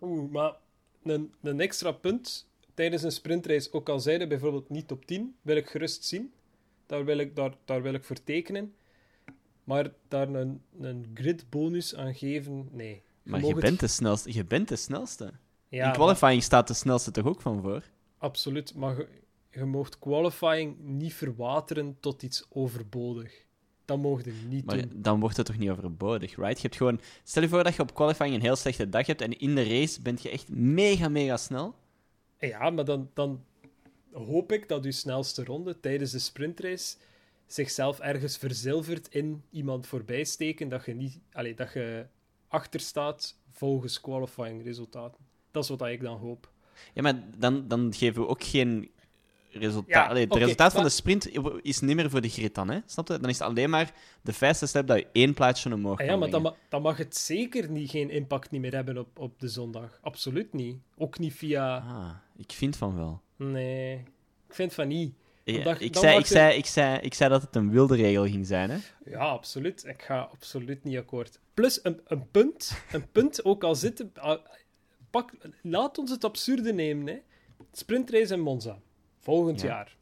Oeh, maar een, een extra punt tijdens een sprintrace, ook al zijde bijvoorbeeld niet top 10, wil ik gerust zien. Daar wil ik, daar, daar wil ik voor tekenen. Maar daar een, een grid bonus aan geven, nee. Maar mag je het- bent, de snelste, je bent de snelste. Ja, In qualifying staat de snelste toch ook van voor? absoluut. Maar je, je moogt qualifying niet verwateren tot iets overbodig. Dat mocht je niet Maar doen. dan wordt het toch niet overbodig, right? Je hebt gewoon... Stel je voor dat je op qualifying een heel slechte dag hebt en in de race bent je echt mega, mega snel. Ja, maar dan, dan hoop ik dat uw snelste ronde tijdens de sprintrace zichzelf ergens verzilvert in iemand voorbij steken dat je, niet, allee, dat je achter staat volgens qualifying resultaten. Dat is wat ik dan hoop. Ja, maar dan, dan geven we ook geen resultaat. Ja, Allee, het resultaat van de sprint is niet meer voor de grid dan, hè? Snap je? Dan is het alleen maar de fastest lap dat je één plaatsje omhoog Ah ja, maar dan, ma- dan mag het zeker niet, geen impact niet meer hebben op, op de zondag. Absoluut niet. Ook niet via... Ah, ik vind van wel. Nee, ik vind van niet. Ja, ik, zei, ik, zei, ik, zei, ik zei dat het een wilde regel ging zijn, hè? Ja, absoluut. Ik ga absoluut niet akkoord. Plus een, een punt, een punt ook al zitten. ah, Pak, laat ons het absurde nemen. Hè. Sprintrace in Monza. Volgend Ja. jaar.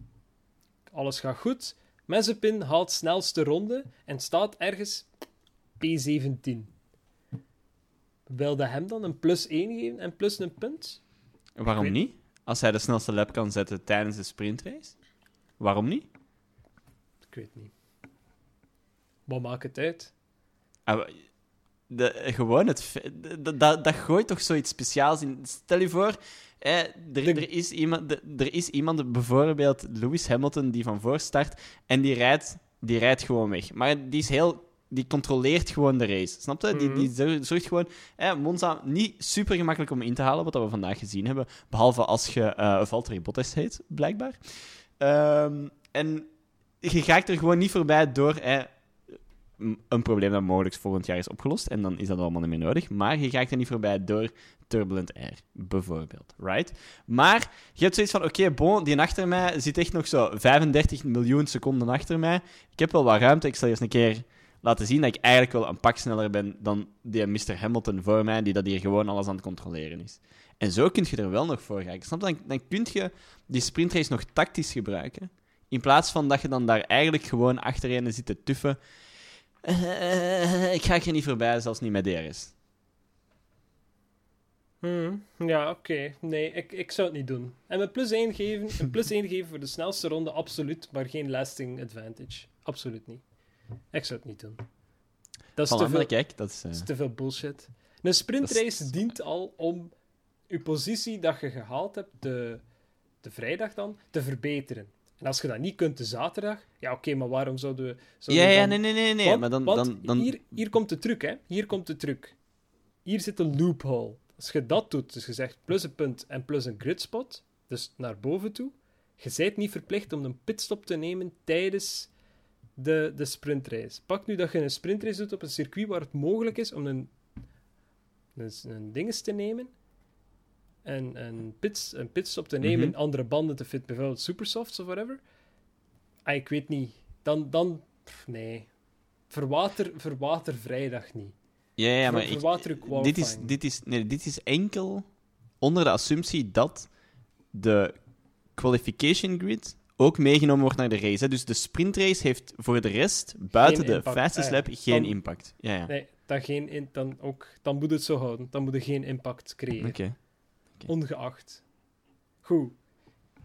Alles gaat goed. Mazepin haalt snelste ronde en staat ergens P17. Wilde hem dan een plus 1 geven en plus een punt? Waarom niet? Als hij de snelste lap kan zetten tijdens de sprintrace? Waarom niet? Ik weet niet. Wat maakt het uit? Ah, de, gewoon het... Dat, dat gooit toch zoiets speciaals in. Stel je voor, eh, er, De- er, is iemand, er is iemand, bijvoorbeeld Lewis Hamilton, die van voor start en die rijdt, die rijdt gewoon weg. Maar die is heel... Die controleert gewoon de race. Snap je? Die, Mhm. die zorgt- gewoon... Eh, Monza, niet super gemakkelijk om in te halen, wat we vandaag gezien hebben. Behalve als je eh Valtteri Bottas heet, blijkbaar. Ehm, en je gaat er gewoon niet voorbij door... Eh, een probleem dat mogelijk volgend jaar is opgelost. En dan is dat allemaal niet meer nodig. Maar je raakt er niet voorbij door turbulent air, bijvoorbeeld. Right? Maar je hebt zoiets van: oké, bon, die achter mij zit echt nog zo 35 miljoen seconden achter mij. Ik heb wel wat ruimte. Ik zal eens een keer laten zien dat ik eigenlijk wel een pak sneller ben dan die Mr. Hamilton voor mij, die dat hier gewoon alles aan het controleren is. En zo kun je er wel nog voor gaan. Snap je? Dan, dan kun je die sprintrace nog tactisch gebruiken. In plaats van dat je dan daar eigenlijk gewoon achterin zit te tuffen. Ik ga er niet voorbij, zelfs niet met DRS. Hmm, ja, oké. Nee, ik, ik zou het niet doen. En een plus 1 geven, een plus 1 geven voor de snelste ronde, absoluut. Maar geen lasting advantage. Absoluut niet. Ik zou het niet doen. Dat is, te, veel, kijk, dat is... eh, dat is te veel bullshit. Een sprintrace Dat is- dient al om je positie dat je gehaald hebt, de, de vrijdag dan, te verbeteren. En als je dat niet kunt de zaterdag, ja oké, maar waarom zouden we... ja, zouden ja, dan- nee, nee, nee, nee. want, maar dan... want dan, dan... Hier, hier komt de truc, hè. Hier komt de truc. Hier zit een loophole. Als je dat doet, dus je zegt plus een punt en plus een gridspot, dus naar boven toe, je bent niet verplicht om een pitstop te nemen tijdens de, de sprintrace. Pak nu dat je een sprintrace doet op een circuit waar het mogelijk is om een, een, een dinges te nemen. En een, pits, een pitstop te nemen, Mhm. andere banden te fit, bijvoorbeeld supersofts of whatever. Ah, ik weet niet. Dan, dan pff, nee. Verwater, verwater vrijdag niet. Ja, ja, maar Ver- ik, dit, is, dit, is, nee, dit is enkel onder de assumptie dat de qualification grid ook meegenomen wordt naar de race. Hè. Dus de sprintrace heeft voor de rest, buiten Geen de impact. fastest Ah, ja. lap, geen Dan- impact. Ja, ja. Nee, dan, geen in, dan, ook, dan moet het zo houden. Dan moet er geen impact creëren. Oké. Ongeacht. Goed.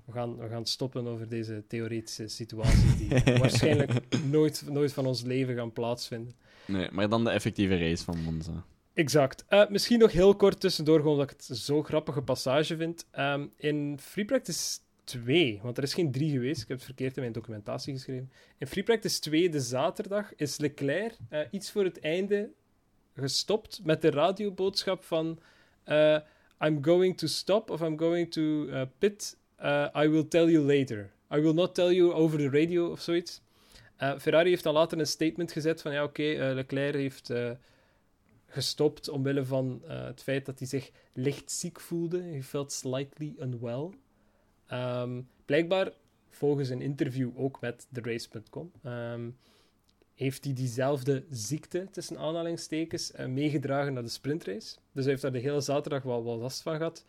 We gaan, we gaan stoppen over deze theoretische situaties die waarschijnlijk nooit, nooit van ons leven gaan plaatsvinden. Nee, maar dan de effectieve race van Monza. Exact. Eh, misschien nog heel kort tussendoor, gewoon omdat ik het zo'n grappige passage vind. Ehm, in Free Practice 2, want er is geen 3 geweest, ik heb het verkeerd in mijn documentatie geschreven. In Free Practice 2, de zaterdag, is Leclerc eh, iets voor het einde gestopt met de radioboodschap van eh, I'm going to stop of I'm going to eh, pit. eh, I will tell you later. I will not tell you over the radio of zoiets. Eh, Ferrari heeft dan later een statement gezet van ja, oké, eh, Leclerc heeft eh, gestopt omwille van eh, het feit dat hij zich licht ziek voelde. Hij felt slightly unwell. Ehm, blijkbaar, volgens een interview ook met TheRace.com, heeft hij diezelfde ziekte, tussen aanhalingstekens, eh, meegedragen naar de sprintrace. Dus hij heeft daar de hele zaterdag wel, wel last van gehad.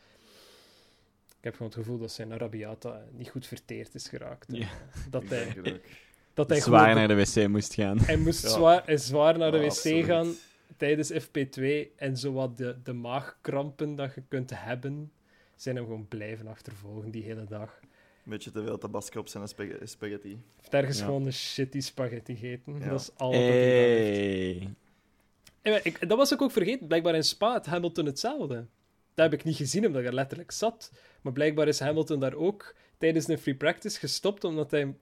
Ik heb gewoon het gevoel dat zijn Arabiata niet goed verteerd is geraakt. Ja. Eh, Dat hij, dat hij Zwaar naar de wc moest gaan. hij moest Ja. zwaar, hij zwaar naar de Ja, wc absoluut. gaan tijdens FP2 en zowat de, de maagkrampen dat je kunt hebben, zijn hem gewoon blijven achtervolgen die hele dag. Een beetje te veel tabasco op zijn spag- spaghetti. Hij heeft ergens Ja. gewoon een shitty spaghetti gegeten. Ja. Dat is al wat hij gedaan heeft. Hey. Ik, dat was ik ook vergeten. Blijkbaar in Spa had Hamilton hetzelfde. Dat heb ik niet gezien, omdat ik er letterlijk zat. Maar blijkbaar is Hamilton daar ook tijdens een free practice gestopt, omdat hij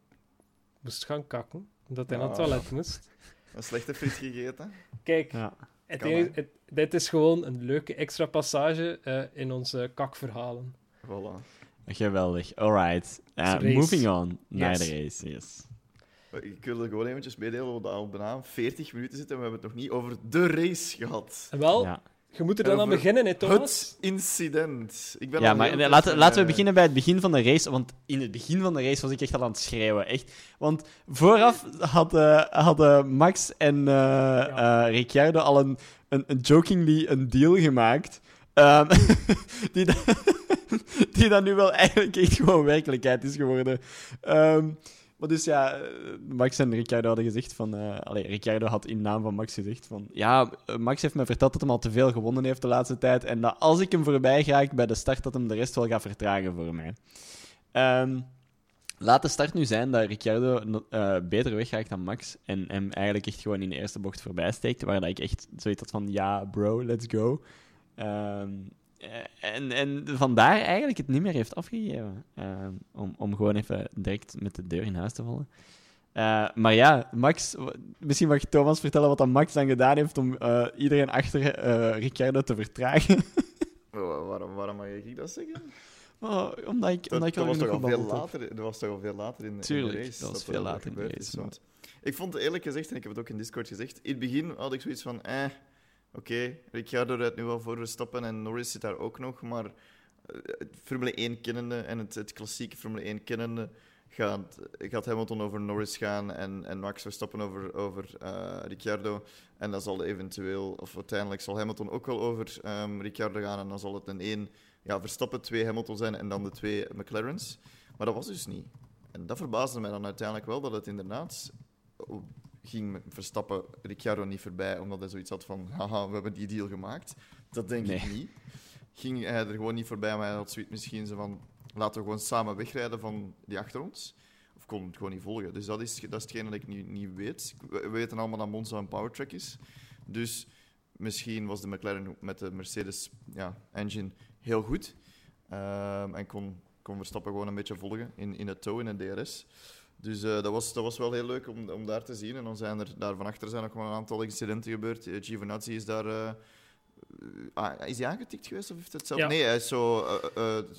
moest gaan kakken. Omdat hij naar het Ah. toilet moest. Een slechte friet gegeten. Kijk, Ja. Het Kan, enige- hè? het- dit is gewoon een leuke extra passage eh, in onze kakverhalen. Voilà. Geweldig. Alright. Uh, moving on naar Yes. de race. Yes. Ik wil er gewoon eventjes meedelen dat we al bijna 40 minuten zitten en we hebben het nog niet over de race gehad. Wel, Ja, je moet er dan aan beginnen, hè, Thomas? Het incident. Ik ben ja maar laten, van, laten we eh, beginnen bij het begin van de race. Want in het begin van de race was ik echt al aan het schreeuwen. Echt. Want vooraf hadden hadden Max en eh, eh, Ricciardo al een, een, een jokingly een deal gemaakt. Ehm, die, die dan nu wel eigenlijk echt gewoon werkelijkheid is geworden. Ehm, maar dus ja, eh, Max en Ricciardo hadden gezegd van... eh allee, Ricciardo had in naam van Max gezegd van... Ja, eh, Max heeft me verteld dat hij al te veel gewonnen heeft de laatste tijd. En dat als ik hem voorbij ga bij de start, dat hem de rest wel gaat vertragen voor mij. Ehm, laat de start nu zijn dat Ricciardo beter weggaat dan Max. En hem eigenlijk echt gewoon in de eerste bocht voorbij steekt. Waar ik echt zoiets had van... Ja, bro, let's go. Eh, en, en vandaar eigenlijk het niet meer heeft afgegeven. Ehm, om, om gewoon even direct met de deur in huis te vallen. Eh, maar ja, Max, misschien mag Thomas vertellen wat dan Max dan gedaan heeft om eh, iedereen achter eh Ricciardo te vertragen. Wa- Waarom, waarom mag ik dat zeggen? Oh, omdat ik, Dat, omdat ik dat al was toch genoeg al veel later, dat was toch al veel later in, de race. dat was veel later in de race, is, want ik vond eerlijk gezegd, en ik heb het ook in Discord gezegd, in het begin had ik zoiets van, eh, oké, Ricciardo rijdt nu wel voor Verstappen en Norris zit daar ook nog, maar eh, Formule 1 kennende en het, het klassieke Formule 1 kennende gaat, gaat Hamilton over Norris gaan en, en Max Verstappen over, over eh, Ricciardo. En dan zal eventueel, of uiteindelijk zal Hamilton ook wel over ehm, Ricciardo gaan en dan zal het een één ja, Verstappen, twee Hamilton zijn en dan de twee McLaren's. Maar dat was dus niet. En dat verbaasde mij dan uiteindelijk wel, dat het inderdaad oh, ging Verstappen Ricciardo niet voorbij, omdat hij zoiets had van, haha, we hebben die deal gemaakt. Dat denk ik niet. Ging hij er gewoon niet voorbij, maar hij had zoiets misschien zo van, laten we gewoon samen wegrijden van die achter ons. Of kon het gewoon niet volgen. Dus dat is, dat is hetgeen dat ik niet, niet weet. We we weten allemaal dat Monza een powertrack is. Dus misschien was de McLaren met de Mercedes ja, engine heel goed. Ehm, en kon, kon Verstappen gewoon een beetje volgen in, in het tow, in het DRS. Dus eh, dat, was, dat was wel heel leuk om, om daar te zien. En dan zijn er daar van achter zijn ook wel een aantal incidenten gebeurd. Eh, Giovinazzi is daar eh, ah, is hij aangetikt geweest of heeft het zelf? Ja. Nee, hij is zo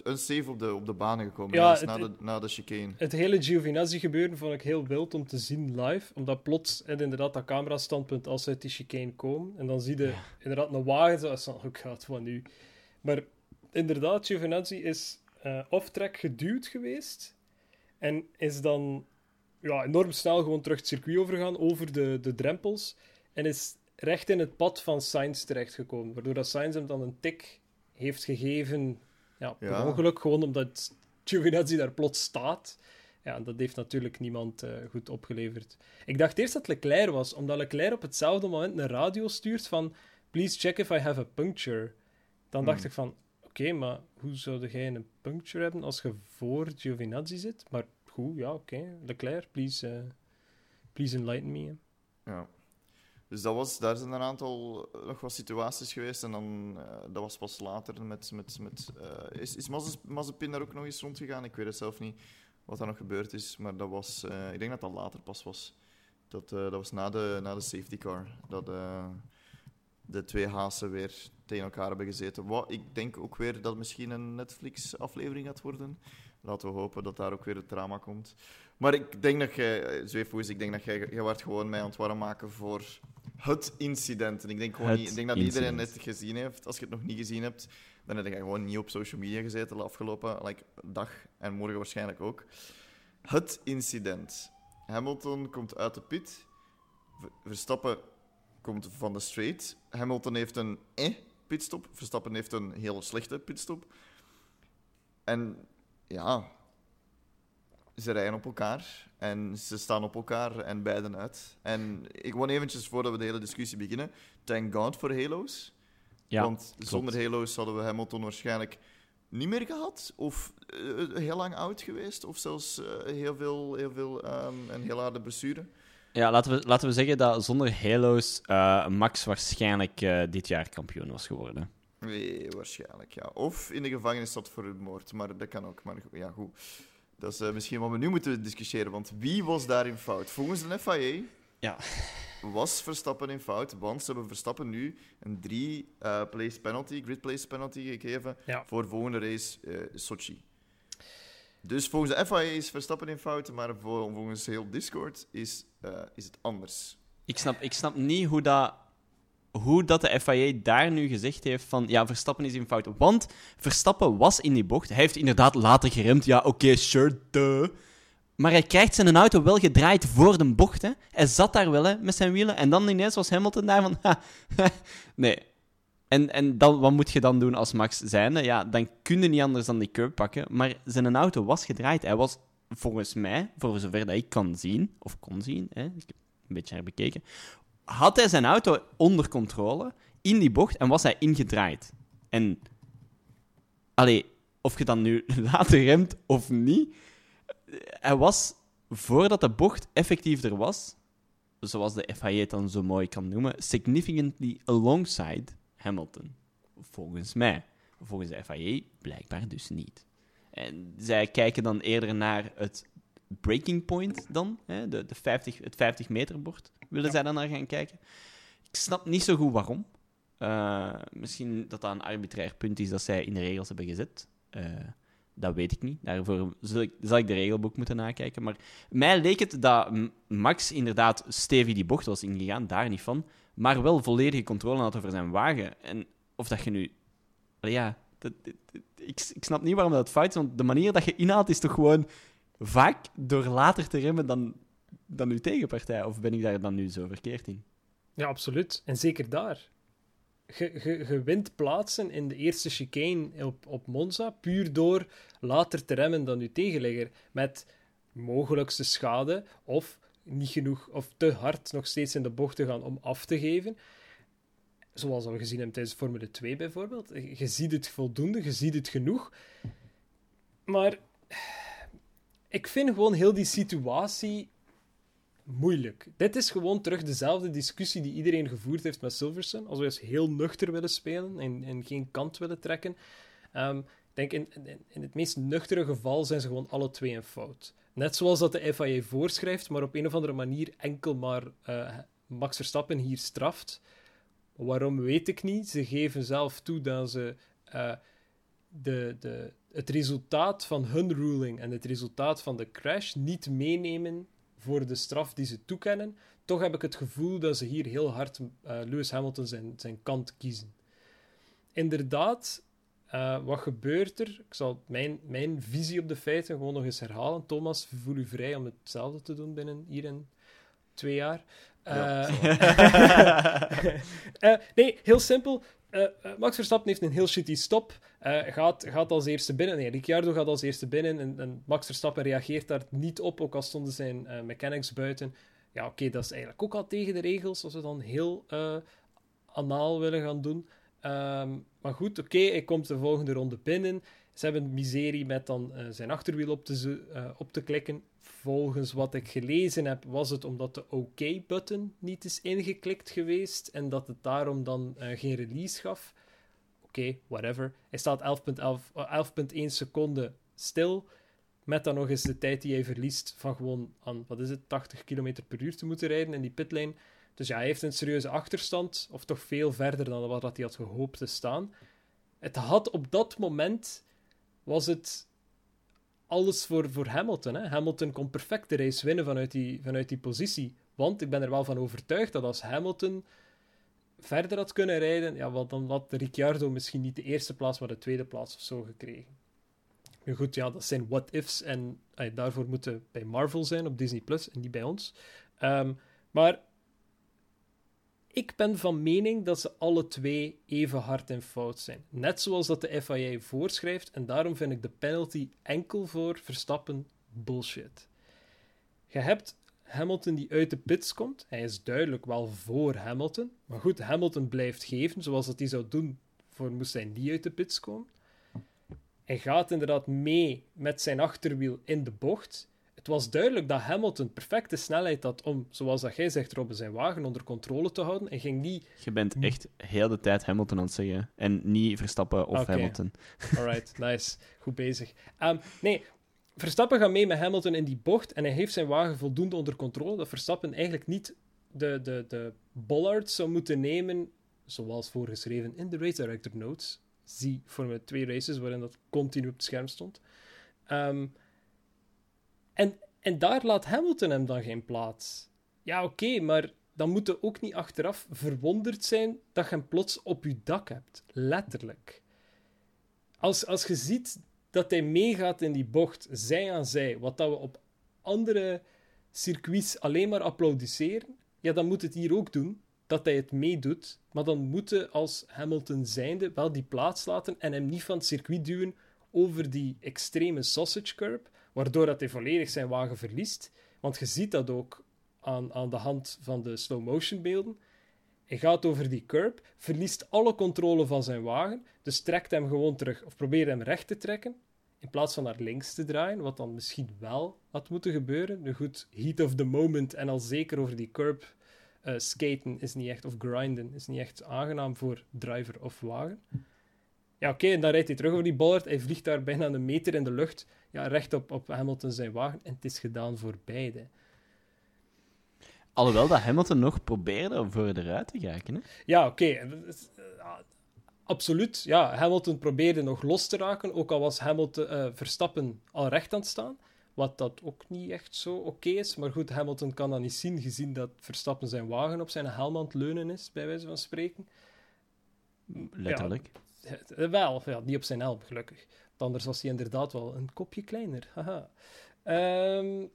save op de, op de banen gekomen. Ja, het- na, de, na de chicane. Het hele Giovinazzi gebeuren vond ik heel wild om te zien live. Omdat plots en inderdaad dat camerastandpunt als ze uit die chicane komen. En dan zie je inderdaad een wagen zoals dan ook gaat van nu. Maar inderdaad, Giovinazzi is eh off-track geduwd geweest. En is dan ja, enorm snel gewoon terug het circuit overgaan over de, de drempels. En is recht in het pad van Sainz terechtgekomen. Waardoor dat Sainz hem dan een tik heeft gegeven. Ja, per Ja. ongeluk, gewoon omdat Giovinazzi daar plots staat. Ja, dat heeft natuurlijk niemand eh, goed opgeleverd. Ik dacht eerst dat Leclerc was, omdat Leclerc op hetzelfde moment een radio stuurt van please check if I have a puncture. Dan dacht Hmm. ik van, oké, maar hoe zou jij een puncture hebben als je voor Giovinazzi zit? Maar goed, ja, oké. Leclerc, please, eh, please enlighten me. Ja. Dus dat was, daar zijn een aantal eh, nog wat situaties geweest. En dan, eh, dat was pas later met... met, met is is Mazepin daar ook nog eens rondgegaan? Ik weet het zelf niet wat er nog gebeurd is. Maar dat was... ik denk dat dat later pas was. Dat, dat was na de, na de safety car. Dat de twee haasen weer tegen elkaar hebben gezeten. Wat, ik denk ook weer dat het misschien een Netflix-aflevering gaat worden. Laten we hopen dat daar ook weer het drama komt. Maar ik denk dat jij, eh, Zweefhoes, ik denk dat jij, jij wordt gewoon mij aan het warm maken voor het incident. En ik denk, gewoon niet, ik denk dat iedereen het gezien heeft. Als je het nog niet gezien hebt, dan heb je gewoon niet op social media gezeten de afgelopen like, dag. En morgen waarschijnlijk ook. Het incident. Hamilton komt uit de pit. Ver- Verstappen komt van de straight. Hamilton heeft een eh pitstop. Verstappen heeft een hele slechte pitstop. En ja, ze rijden op elkaar en ze staan op elkaar en beiden uit. En ik gewoon eventjes voordat we de hele discussie beginnen, thank God voor Halo's. Ja, Want klopt. zonder Halo's hadden we Hamilton waarschijnlijk niet meer gehad, of eh, heel lang oud geweest, of zelfs eh, heel veel, heel veel een heel harde blessure. Ja, laten we, laten we zeggen dat zonder Halo's eh, Max waarschijnlijk eh, dit jaar kampioen was geworden. Nee, waarschijnlijk, ja. Of in de gevangenis zat voor een moord, maar dat kan ook. Maar ja, goed. Dat is eh, misschien wat we nu moeten discussiëren, want wie was daarin fout? Volgens de FIA Ja. was Verstappen in fout, want ze hebben Verstappen nu een drie-place penalty, grid place penalty gegeven Ja. voor volgende race eh, Sochi. Dus volgens de FIA is Verstappen in fout, maar voor- volgens heel Discord is, eh, is het anders. Ik snap, ik snap niet hoe dat, hoe dat de FIA daar nu gezegd heeft van ja, Verstappen is in fout. Want Verstappen was in die bocht. Hij heeft inderdaad later geremd. Ja, oké, sure. Maar hij krijgt zijn auto wel gedraaid voor de bocht. Hè. Hij zat daar wel hè, met zijn wielen. En dan ineens was Hamilton daar van... ha, nee. En, en dan, wat moet je dan doen als Max zijnde? Ja, dan kun je niet anders dan die curb pakken. Maar zijn auto was gedraaid. Hij was volgens mij, voor zover dat ik kan zien, of kon zien, hè, ik heb een beetje herbekeken, had hij zijn auto onder controle in die bocht en was hij ingedraaid. En, allee, of je dan nu later remt of niet, hij was, voordat de bocht effectief er was, zoals de FIA het dan zo mooi kan noemen, significantly alongside Hamilton. Volgens mij. Volgens de FIA blijkbaar dus niet. En zij kijken dan eerder naar het breaking point dan, hè, de, de 50, het 50 meter bord, willen Ja. zij dan naar gaan kijken. Ik snap niet zo goed waarom. Eh, misschien dat dat een arbitrair punt is dat zij in de regels hebben gezet. Eh, dat weet ik niet. Daarvoor zal ik, zal ik de regelboek moeten nakijken. Maar mij leek het dat Max inderdaad stevig die bocht was ingegaan, daar niet van. Maar wel volledige controle had over zijn wagen. En of dat je nu... Ja, ik, ik snap niet waarom dat fout is, want de manier dat je inhaalt is toch gewoon vaak door later te remmen dan, dan uw tegenpartij. Of ben ik daar dan nu zo verkeerd in? Ja, absoluut. En zeker daar. Je, je, je wint plaatsen in de eerste chicane op, op Monza puur door later te remmen dan je tegenligger. Met mogelijkste schade of niet genoeg of te hard nog steeds in de bocht te gaan om af te geven. Zoals we gezien hebben tijdens Formule 2 bijvoorbeeld. Je ziet het voldoende, je ziet het genoeg. Maar ik vind gewoon heel die situatie moeilijk. Dit is gewoon terug dezelfde discussie die iedereen gevoerd heeft met Silverstone. Als we eens heel nuchter willen spelen en, en geen kant willen trekken. Ehm, ik denk in, in, in het meest nuchtere geval zijn ze gewoon alle twee een fout. Net zoals dat de FIA voorschrijft, maar op een of andere manier enkel maar eh, Max Verstappen hier straft. Waarom weet ik niet. Ze geven zelf toe dat ze eh, de, de, het resultaat van hun ruling en het resultaat van de crash niet meenemen voor de straf die ze toekennen. Toch heb ik het gevoel dat ze hier heel hard eh, Lewis Hamilton zijn, zijn kant kiezen. Inderdaad, eh, wat gebeurt er? Ik zal mijn, mijn visie op de feiten gewoon nog eens herhalen. Thomas, voel u vrij om hetzelfde te doen binnen hier in twee jaar. Ja, Eh, nee, heel simpel. Eh, eh, Max Verstappen heeft een heel shitty stop. Eh, gaat, gaat als eerste binnen. Nee, Ricciardo gaat als eerste binnen. En, en Max Verstappen reageert daar niet op, ook al stonden zijn eh, mechanics buiten. Ja, oké, dat is eigenlijk ook al tegen de regels, als we dan heel eh, anaal willen gaan doen. Ehm, maar goed, oké, hij komt de volgende ronde binnen. Ze hebben miserie met dan eh, zijn achterwiel op te, eh, op te klikken. Volgens wat ik gelezen heb, was het omdat de OK-button niet is ingeklikt geweest en dat het daarom dan eh, geen release gaf. Oké, whatever. Hij staat 11,11 eh, 11,1 seconden stil, met dan nog eens de tijd die hij verliest van gewoon aan, wat is het, 80 km per uur te moeten rijden in die pitlane. Dus ja, hij heeft een serieuze achterstand, of toch veel verder dan wat hij had gehoopt te staan. Het had op dat moment, was het alles voor, voor Hamilton. Hè? Hamilton kon perfect de race winnen vanuit die, vanuit die positie. Want ik ben er wel van overtuigd dat als Hamilton verder had kunnen rijden, ja, wel, dan had Ricciardo misschien niet de eerste plaats, maar de tweede plaats of zo gekregen. Nu goed, ja, dat zijn what-ifs en daarvoor moeten bij Marvel zijn op Disney Plus en niet bij ons. Ehm, maar ik ben van mening dat ze alle twee even hard in fout zijn. Net zoals dat de FIA voorschrijft, en daarom vind ik de penalty enkel voor Verstappen bullshit. Je hebt Hamilton die uit de pits komt. Hij is duidelijk wel voor Hamilton. Maar goed, Hamilton blijft geven, zoals dat hij zou doen voor moest hij niet uit de pits komen. Hij gaat inderdaad mee met zijn achterwiel in de bocht. Het was duidelijk dat Hamilton perfecte snelheid had om, zoals dat jij zegt, Robben, zijn wagen onder controle te houden. En ging niet Je bent echt heel de tijd Hamilton aan het zeggen. En niet Verstappen of Oké. Hamilton. Alright, nice. Goed bezig. Ehm, nee, Verstappen gaat mee met Hamilton in die bocht en hij heeft zijn wagen voldoende onder controle dat Verstappen eigenlijk niet de, de, de bollard zou moeten nemen, zoals voorgeschreven in de Race Director Notes. Zie Formule 2 races waarin dat continu op het scherm stond. Ehm, en, en daar laat Hamilton hem dan geen plaats. Ja, oké, maar dan moet je ook niet achteraf verwonderd zijn dat je hem plots op je dak hebt. Letterlijk als, als je ziet dat hij meegaat in die bocht, zij aan zij, wat dat we op andere circuits alleen maar applaudisseren, ja, dan moet het hier ook doen, dat hij het meedoet. Maar dan moeten als Hamilton zijnde wel die plaats laten en hem niet van het circuit duwen over die extreme sausage curb, waardoor dat hij volledig zijn wagen verliest. Want je ziet dat ook aan, aan de hand van de slow-motion beelden. Hij gaat over die curb, verliest alle controle van zijn wagen, dus trekt hem gewoon terug, of probeert hem recht te trekken, in plaats van naar links te draaien, wat dan misschien wel had moeten gebeuren. Nu goed, heat of the moment en al zeker over die curb eh, skaten is niet echt, of grinden, is niet echt aangenaam voor driver of wagen. Ja, oké, en dan rijdt hij terug over die bollard, hij vliegt daar bijna een meter in de lucht, ja, recht op, op Hamilton zijn wagen, en het is gedaan voor beide. Alhoewel dat Hamilton nog probeerde om voor eruit te geraken. Hè? Ja, oké. Eh, Absoluut. Ja, Hamilton probeerde nog los te raken, ook al was Hamilton, eh, Verstappen al recht aan het staan. Wat dat ook niet echt zo oké is. Maar goed, Hamilton kan dat niet zien, gezien dat Verstappen zijn wagen op zijn helm aan het leunen is, bij wijze van spreken. Letterlijk. Wel, ja, niet op zijn helm, gelukkig. Anders was hij inderdaad wel een kopje kleiner. Haha. Ehm,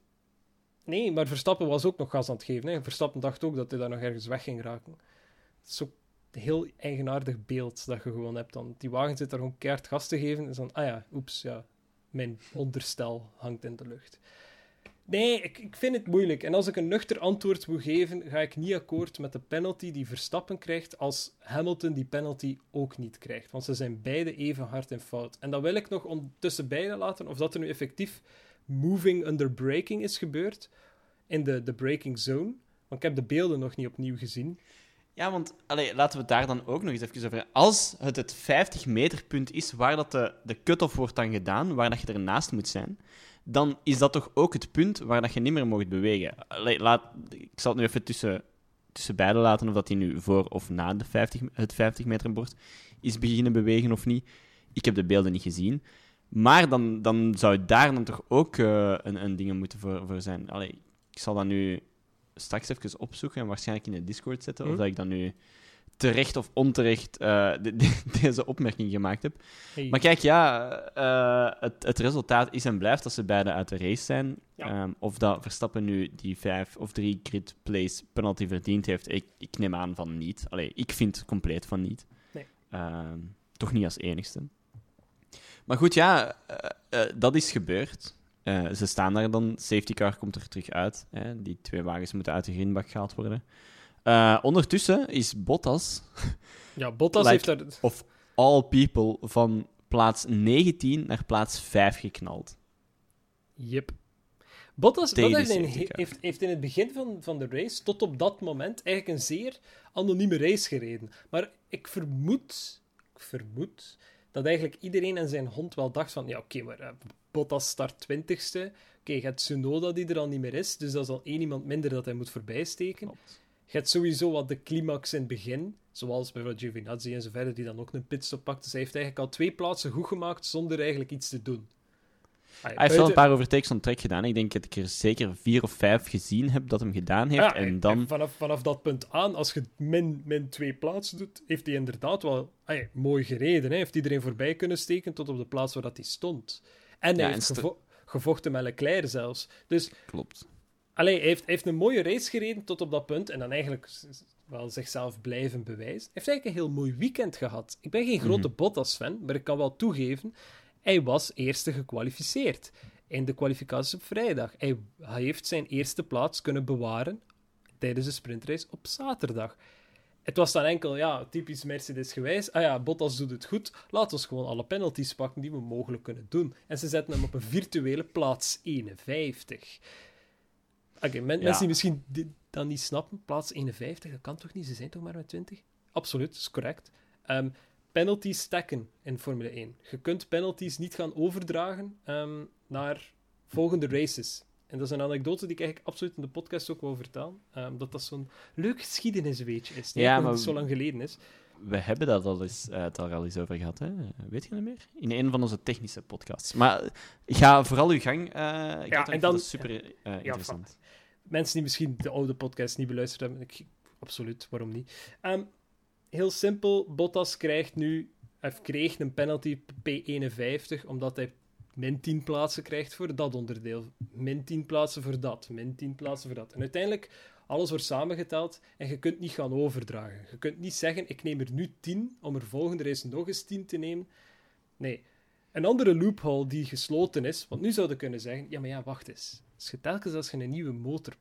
nee, maar Verstappen was ook nog gas aan het geven. Hè. Verstappen dacht ook dat hij daar nog ergens weg ging raken. Het is ook een heel eigenaardig beeld dat je gewoon hebt. Dan. Die wagen zit daar gewoon keihard gas te geven. En dan, ah ja, oeps, ja, mijn onderstel hangt in de lucht. Nee, ik, ik vind het moeilijk. En als ik een nuchter antwoord moet geven, ga ik niet akkoord met de penalty die Verstappen krijgt, als Hamilton die penalty ook niet krijgt. Want ze zijn beide even hard in fout. En dan wil ik nog tussen beiden laten of dat er nu effectief moving under braking is gebeurd in de, de braking zone. Want ik heb de beelden nog niet opnieuw gezien. Ja, want laten we daar dan ook nog eens even over. Als het het 50 meter punt is waar dat de, de cut-off wordt dan gedaan, waar dat je ernaast moet zijn, dan is dat toch ook het punt waar dat je niet meer mag bewegen. Laat, ik zal het nu even tussen tussen beide laten of dat hij nu voor of na de 50, het 50 meter bord is beginnen bewegen of niet. Ik heb de beelden niet gezien. Maar dan, dan zou daar dan toch ook uh, een, een ding moeten voor, voor zijn. Allee, ik zal dat nu straks even opzoeken en waarschijnlijk in de Discord zetten. Of Hm. dat ik dan nu terecht of onterecht eh, de- de- deze opmerking gemaakt heb. Hey. Maar kijk, ja, eh, het, het resultaat is en blijft dat ze beide uit de race zijn. Ja. Ehm, of dat Verstappen nu die vijf of drie grid place penalty verdiend heeft, ik, ik neem aan van niet. Allee, ik vind compleet van niet. Nee. Ehm, toch niet als enigste. Maar goed, ja, eh, dat is gebeurd. Ze staan daar dan, safety car komt er terug uit. Hè. Die twee wagens moeten uit de greenbak gehaald worden. Eh, ondertussen is Bottas Ja, Bottas Like- heeft daar... all people van plaats 19 naar plaats 5 geknald. Yep. Bottas, heeft, in, heeft, heeft in het begin van, van de race, tot op dat moment, eigenlijk een zeer anonieme race gereden. Maar ik vermoed, ik vermoed dat eigenlijk iedereen en zijn hond wel dacht van, ja oké, maar eh, Bottas start twintigste. Oké, je hebt Tsunoda die er al niet meer is, dus dat is al één iemand minder dat hij moet voorbijsteken. Je hebt sowieso wat de climax in het begin, zoals bijvoorbeeld Giovinazzi en zo verder, die dan ook een pitstop pakt. Dus hij heeft eigenlijk al twee plaatsen goed gemaakt zonder eigenlijk iets te doen. Hij heeft wel een paar overtakes on track gedaan. Ik denk dat ik er zeker vier of vijf gezien heb dat hem gedaan heeft. Ja, en dan... vanaf, vanaf dat punt aan, als je min, min twee plaatsen doet, heeft hij inderdaad wel mooi gereden. Hè. Heeft iedereen voorbij kunnen steken tot op de plaats waar dat hij stond. En hij Ja, heeft en st- gevo- gevochten met Leclerc zelfs. Dus Klopt. Allee, hij, heeft, hij heeft een mooie race gereden tot op dat punt. En dan eigenlijk wel zichzelf blijven bewijzen. Hij heeft eigenlijk een heel mooi weekend gehad. Ik ben geen grote Mhm. Bottas-fan, maar ik kan wel toegeven, hij was eerste gekwalificeerd in de kwalificatie op vrijdag. Hij, hij heeft zijn eerste plaats kunnen bewaren tijdens de sprintrace op zaterdag. Het was dan enkel, ja, typisch Mercedes gewijs. Ah ja, Bottas doet het goed. Laat ons gewoon alle penalties pakken die we mogelijk kunnen doen. En ze zetten hem op een virtuele plaats 51. Oké, men- Ja. mensen die misschien dit dan niet snappen, plaats 51, dat kan toch niet? Ze zijn toch maar met 20? Absoluut, dat is correct. Ehm, penalties stacken in Formule 1. Je kunt penalties niet gaan overdragen ehm, naar volgende races. En dat is een anekdote die ik eigenlijk absoluut in de podcast ook wil vertellen. ehm, dat dat zo'n leuk geschiedenisweetje is. Ja, maar- niet zo lang geleden is. We hebben dat al eens, eh, het er al eens over gehad, hè? Weet je dat meer? In een van onze technische podcasts. Maar ga vooral uw gang. eh ja, en dan- dan... super eh, interessant. Mensen die misschien de oude podcast niet beluisterd hebben, ik, absoluut, waarom niet? Ehm, heel simpel, Bottas krijgt nu, of kreeg een penalty P51, omdat hij min 10 plaatsen krijgt voor dat onderdeel. Min 10 plaatsen voor dat, min 10 plaatsen voor dat. En uiteindelijk, alles wordt samengeteld en je kunt niet gaan overdragen. Je kunt niet zeggen, ik neem er nu 10 om er volgende race nog eens 10 te nemen. Nee. Een andere loophole die gesloten is, want nu zouden kunnen zeggen, ja maar ja, wacht eens. Als je telkens als je een nieuwe motor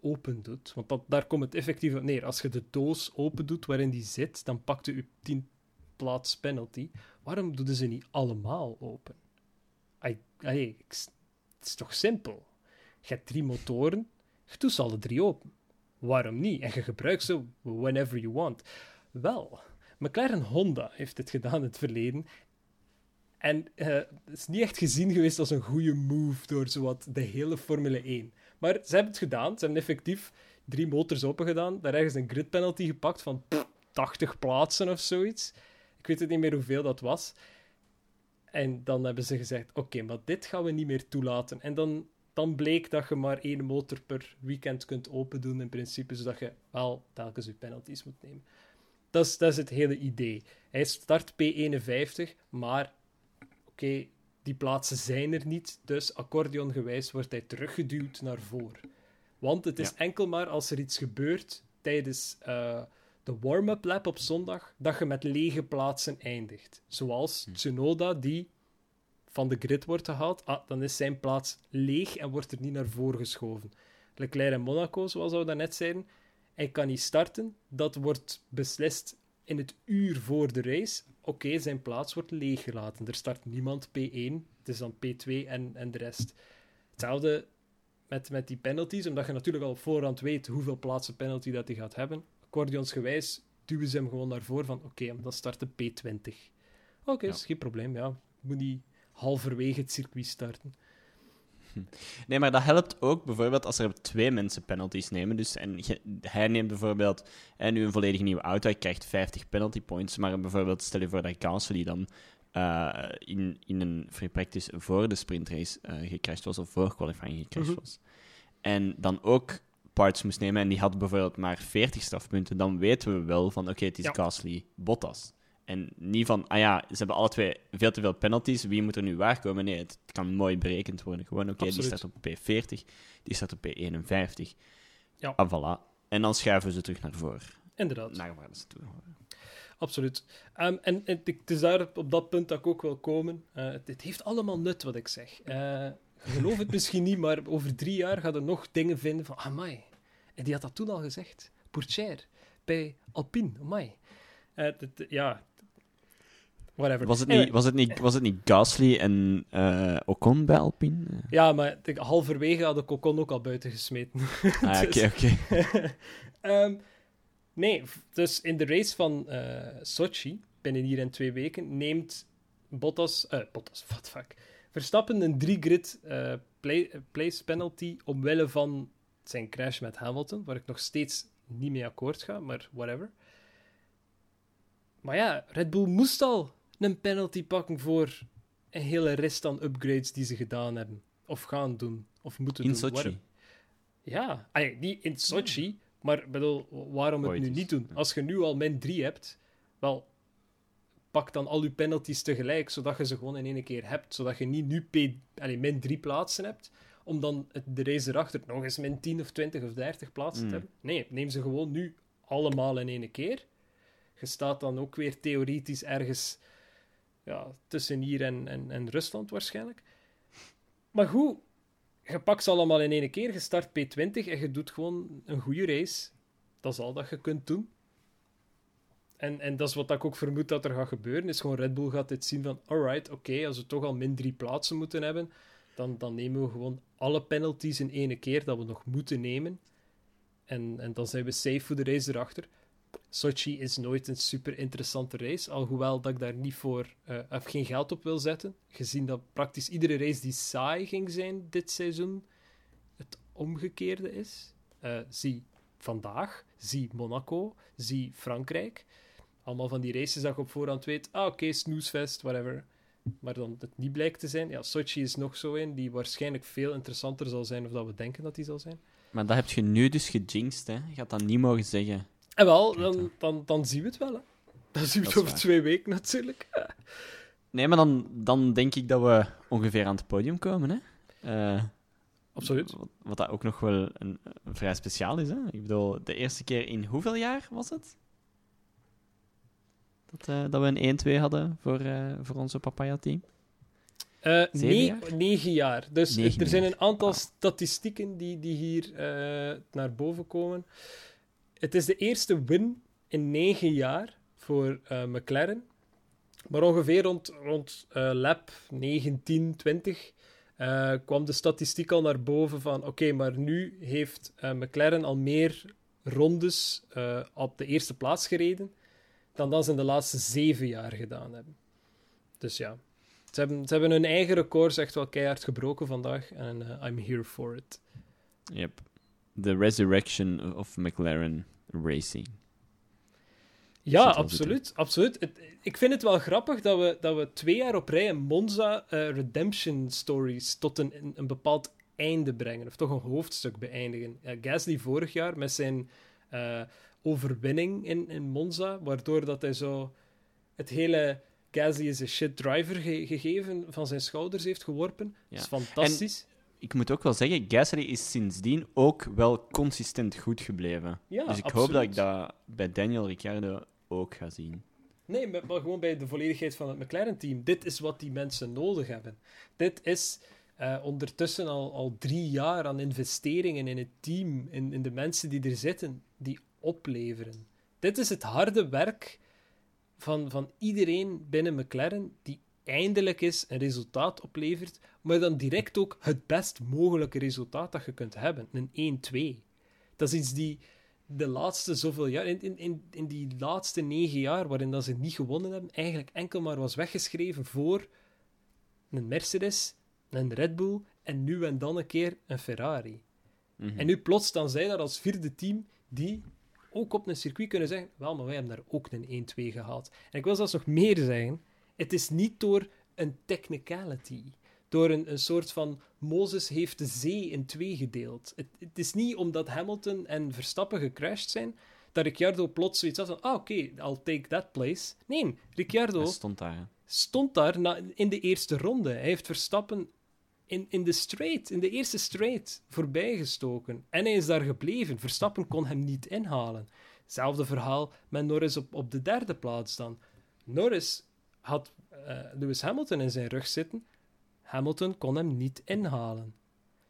open doet, want daar komt het effectief op neer. Als je de doos open doet waarin die zit, dan pakt u 10 plaats penalty. Waarom doen ze niet allemaal open? S- het is toch simpel? Je hebt drie motoren, je doet ze alle drie open. Waarom niet? En je gebruikt ze whenever you want. Wel, McLaren Honda heeft dit gedaan in het verleden. En eh, het is niet echt gezien geweest als een goede move door zowat de hele Formule 1. Maar ze hebben het gedaan. Ze hebben effectief drie motors open gedaan. Daar ergens een grid penalty gepakt van pff, 80 plaatsen of zoiets. Ik weet het niet meer hoeveel dat was. En dan hebben ze gezegd: Oké, maar dit gaan we niet meer toelaten. En dan, dan bleek dat je maar één motor per weekend kunt open doen, in principe, zodat je wel telkens je penalties moet nemen. Dat is, dat is het hele idee. Hij start P51, maar oké, die plaatsen zijn er niet, dus accordeongewijs wordt hij teruggeduwd naar voren. Want het is Ja. enkel maar als er iets gebeurt tijdens eh, de warm-up lap op zondag, dat je met lege plaatsen eindigt. Zoals Tsunoda, die van de grid wordt gehaald, ah, dan is zijn plaats leeg en wordt er niet naar voren geschoven. Leclerc en Monaco, zoals we daarnet zeiden, hij kan niet starten. Dat wordt beslist in het uur voor de race. Oké, zijn plaats wordt leeggelaten. Er start niemand P1, het is dan P2 en, en de rest. Hetzelfde met, met die penalties, omdat je natuurlijk al op voorhand weet hoeveel plaatsen penalty dat hij gaat hebben. Accordeonsgewijs duwen ze hem gewoon naar voren van oké, dan start de P20. Oké, Ja. is geen probleem, ja. Moet niet halverwege het circuit starten. Nee, maar dat helpt ook bijvoorbeeld als er twee mensen penalties nemen. Dus, en hij neemt bijvoorbeeld en nu een volledig nieuwe auto, hij krijgt 50 penalty points. Maar bijvoorbeeld, stel je voor dat Gasly dan eh, in, in een free practice voor de sprintrace eh gecrashed was, of voor qualifying gecrashed Mhm. was. En dan ook parts moest nemen en die had bijvoorbeeld maar 40 strafpunten, dan weten we wel van oké, het is Ja. Gasly Bottas. En niet van, ah ja, ze hebben alle twee veel te veel penalties, wie moet er nu waarkomen? Nee, het kan mooi berekend worden. Gewoon, oké, die staat op P40, die staat op P51. Ja. Ah, voilà. En dan schuiven ze terug naar voren, Inderdaad. naar waar ze toe horen. Absoluut. Ehm, en, en het is daar op, dat punt dat ik ook wil komen. Eh, het, het heeft allemaal nut wat ik zeg. Eh, je gelooft het misschien niet, maar over drie jaar gaat er nog dingen vinden van... Amai, en die had dat toen al gezegd. Pourchaire, bij Alpine, amai. Het- ja, whatever. Was het niet, was het niet, was het niet Gasly en eh, Ocon bij Alpine? Ja, maar de, halverwege had ik Ocon ook al buiten gesmeten. Ah, oké, Dus- oké. Ehm, nee, dus in de race van eh, Sochi, binnen hier in twee weken, neemt Bottas, eh, Bottas, what fuck, Verstappen een drie-grid eh, play- place penalty omwille van zijn crash met Hamilton, waar ik nog steeds niet mee akkoord ga, maar whatever. Maar ja, Red Bull moest al een penalty pakken voor een hele rest aan upgrades die ze gedaan hebben. Of gaan doen. Of moeten In doen. Sochi. Ja, ja, niet in Sochi, maar bedoel, waarom het Ooit nu niet doen? Als je nu al min 3 hebt, wel, pak dan al je penalties tegelijk, zodat je ze gewoon in één keer hebt. Zodat je niet nu P, allee, min 3 plaatsen hebt, om dan de race erachter nog eens min 10 of 20 of 30 plaatsen Mm. te hebben. Nee, neem ze gewoon nu allemaal in één keer. Je staat dan ook weer theoretisch ergens ja, tussen hier en, en, Rusland waarschijnlijk. Maar goed, je pakt ze allemaal in één keer, je start P20 en je doet gewoon een goede race. Dat is al dat je kunt doen. En, en dat is wat ik ook vermoed dat er gaat gebeuren. Is gewoon Red Bull gaat dit zien van, alright, oké, als we toch al min drie plaatsen moeten hebben, dan, dan nemen we gewoon alle penalties in één keer dat we nog moeten nemen. En, en dan zijn we safe voor de race erachter. Sochi is nooit een super interessante race, alhoewel dat ik daar niet voor eh, geen geld op wil zetten. Gezien dat praktisch iedere race die saai ging zijn dit seizoen, het omgekeerde is. Eh, zie vandaag, zie Monaco, zie Frankrijk. Allemaal van die races dat je op voorhand weet, ah oké, snoesfest, whatever. Maar dan het niet blijkt te zijn. Ja, Sochi is nog zo een die waarschijnlijk veel interessanter zal zijn of dat we denken dat die zal zijn. Maar dat heb je nu dus gejinxed, hè? Je gaat dat niet mogen zeggen. En wel, dan, dan. dan, zien we het wel. Hè. Dan zien we het over waar. twee weken natuurlijk. Nee, maar dan, dan denk ik dat we ongeveer aan het podium komen, hè? Eh, Absoluut. Wat, wat dat ook nog wel een, een vrij speciaal is, hè? Ik bedoel, de eerste keer in hoeveel jaar was het? Dat, eh, dat we een 1-2 hadden voor, eh, voor onze Papaya-team. Zeven nee, jaar? negen jaar. Dus Negen er zijn een aantal Wauw. statistieken die, die hier naar boven komen. Het is de eerste win in negen jaar voor eh, McLaren. Maar ongeveer rond, rond eh, lap 19, 20 eh, kwam de statistiek al naar boven van oké, maar nu heeft McLaren al meer rondes op de eerste plaats gereden dan dat ze in de laatste zeven jaar gedaan hebben. Dus ja, ze hebben, ze hebben hun eigen records echt wel keihard gebroken vandaag. En I'm here for it. Yep. The Resurrection of McLaren Racing. Ja, absoluut. absoluut. Het- ik vind het wel grappig dat we, dat we twee jaar op rij een Monza eh, Redemption Stories tot een, een, een bepaald einde brengen. Of toch een hoofdstuk beëindigen. Eh, Gasly vorig jaar met zijn eh, overwinning in, in Monza, waardoor dat hij zo het hele Gasly is een shit driver ge- gegeven van zijn schouders heeft geworpen. Ja. Dat is fantastisch. Ik moet ook wel zeggen, Gasly is sindsdien ook wel consistent goed gebleven. Ja, dus ik absoluut. hoop dat ik dat bij Daniel Ricciardo ook ga zien. Nee, maar, maar gewoon bij de volledigheid van het McLaren-team. Dit is wat die mensen nodig hebben. Dit is eh, ondertussen al, al drie jaar aan investeringen in het team, in, in de mensen die er zitten, die opleveren. Dit is het harde werk van, van iedereen binnen McLaren die eindelijk eens een resultaat oplevert, maar dan direct ook het best mogelijke resultaat dat je kunt hebben. Een 1-2. Dat is iets die de laatste zoveel jaar, in, in, in, die laatste negen jaar waarin dat ze niet gewonnen hebben, eigenlijk enkel maar was weggeschreven voor een Mercedes, een Red Bull en nu en dan een keer een Ferrari. Mhm. En nu plots staan zij daar als vierde team die ook op een circuit kunnen zeggen: Wel, maar wij hebben daar ook een 1-2 gehaald. En ik wil zelfs nog meer zeggen: het is niet door een technicality, door een, een soort van Mozes heeft de zee in twee gedeeld. Het, het is niet omdat Hamilton en Verstappen gecrashed zijn dat Ricciardo plots zoiets had van: Ah, oké, I'll take that place. Nee, Ricciardo Hij stond daar. hè. stond daar na, in de eerste ronde. Hij heeft Verstappen in, in de straight, in de eerste straight, voorbijgestoken. En hij is daar gebleven. Verstappen kon hem niet inhalen. Hetzelfde verhaal met Norris op, op de derde plaats dan. Norris had eh, Lewis Hamilton in zijn rug zitten. Hamilton kon hem niet inhalen.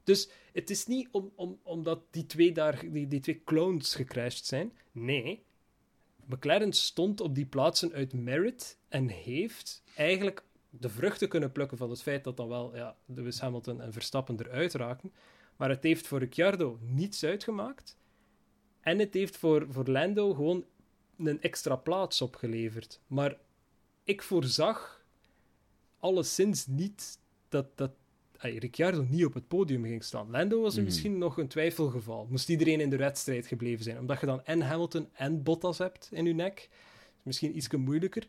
Dus het is niet om, om, omdat die twee, daar, die, die twee clones gecrashed zijn. Nee, McLaren stond op die plaatsen uit merit en heeft eigenlijk de vruchten kunnen plukken van het feit dat dan wel ja, Lewis Hamilton en Verstappen eruit raken. Maar het heeft voor Ricciardo niets uitgemaakt. En het heeft voor, voor Lando gewoon een extra plaats opgeleverd. Maar ik voorzag alleszins niet dat, dat ay, Ricciardo niet op het podium ging staan. Lando was Mhm. misschien nog een twijfelgeval. Moest iedereen in de wedstrijd gebleven zijn. Omdat je dan en Hamilton en Bottas hebt in je nek. Is misschien iets moeilijker.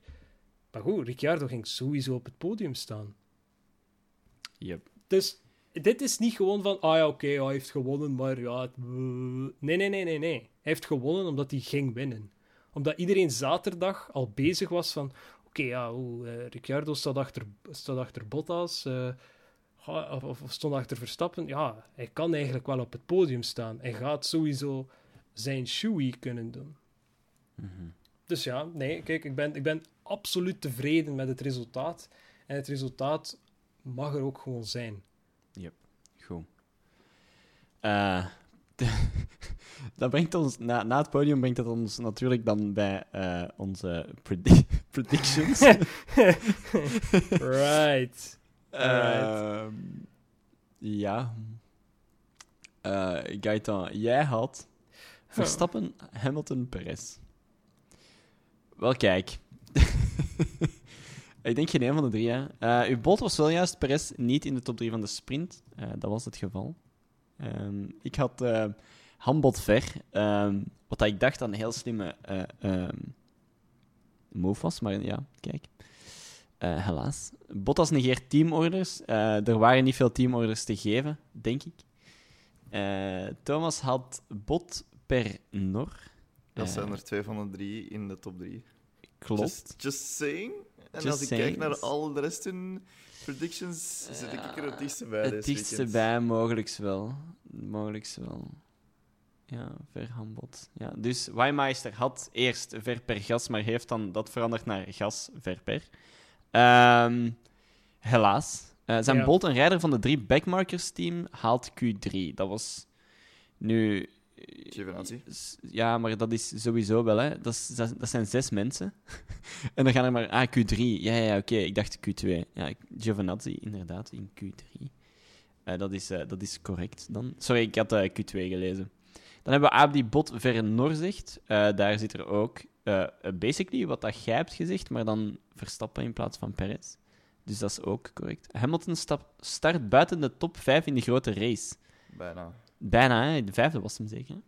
Maar goed, Ricciardo ging sowieso op het podium staan. Yep. Dus dit is niet gewoon van, ah ja, oké, hij heeft gewonnen, maar ja... het- Nee, nee, nee, nee, nee. Hij heeft gewonnen omdat hij ging winnen. Omdat iedereen zaterdag al bezig was van, oké, ja, oeh, eh, Ricciardo staat achter, staat achter Bottas, eh, of, of, of stond achter Verstappen. Ja, hij kan eigenlijk wel op het podium staan. Hij gaat sowieso zijn shoey kunnen doen. Mhm. Dus ja, nee, kijk, ik ben, ik ben absoluut tevreden met het resultaat. En het resultaat mag er ook gewoon zijn. Goed. Eh, dat brengt ons, na, na het podium brengt dat ons natuurlijk dan bij eh, onze predi- predictions. right. Ehm, ja. Gaëtan, jij had Verstappen, Hamilton, Perez. Wel, kijk. Ik denk geen een van de drie, hè. Eh, uw bot was wel juist Perez niet in de top 3 van de sprint. Dat was het geval. Ehm, ik had handbot ver. ehm, wat ik dacht dat een heel slimme ehm, move was, maar ja, kijk. Eh, helaas. Bottas negeert teamorders. Eh, er waren niet veel teamorders te geven, denk ik. Thomas had bot per Nor. Dat zijn er twee van de drie in de top drie. Klopt. Just, just saying. En Just als ik saying. kijk naar al de rest in predictions, zit ik er het dichtste bij Het dichtste bij, mogelijks wel. Mogelijks wel. Ja, verhandbod. Ja, dus Weimeister had eerst ver per gas, maar heeft dan dat veranderd naar gas ver per. Ehm, helaas. Eh, zijn Ja. Bolt, een rijder van de drie backmarkers team, haalt Q3. Dat was nu... S- Ja, maar dat is sowieso wel, hè. Dat, is, dat, zijn zes mensen. en dan gaan er maar... Ah, Q3. Ja, ja, ja, oké. Ik dacht Q2. Ja, Giovinazzi, inderdaad, in Q3. Eh, dat, is, eh, dat is correct dan. Sorry, ik had eh, Q2 gelezen. Dan hebben we Abdi Bot Vernor zegt. Eh, daar zit er ook eh, basically wat dat jij hebt gezegd, maar dan Verstappen in plaats van Perez. Dus dat is ook correct. Hamilton stap, start buiten de top 5 in de grote race. Bijna. Bijna, hè? De vijfde was hem zeker. hè?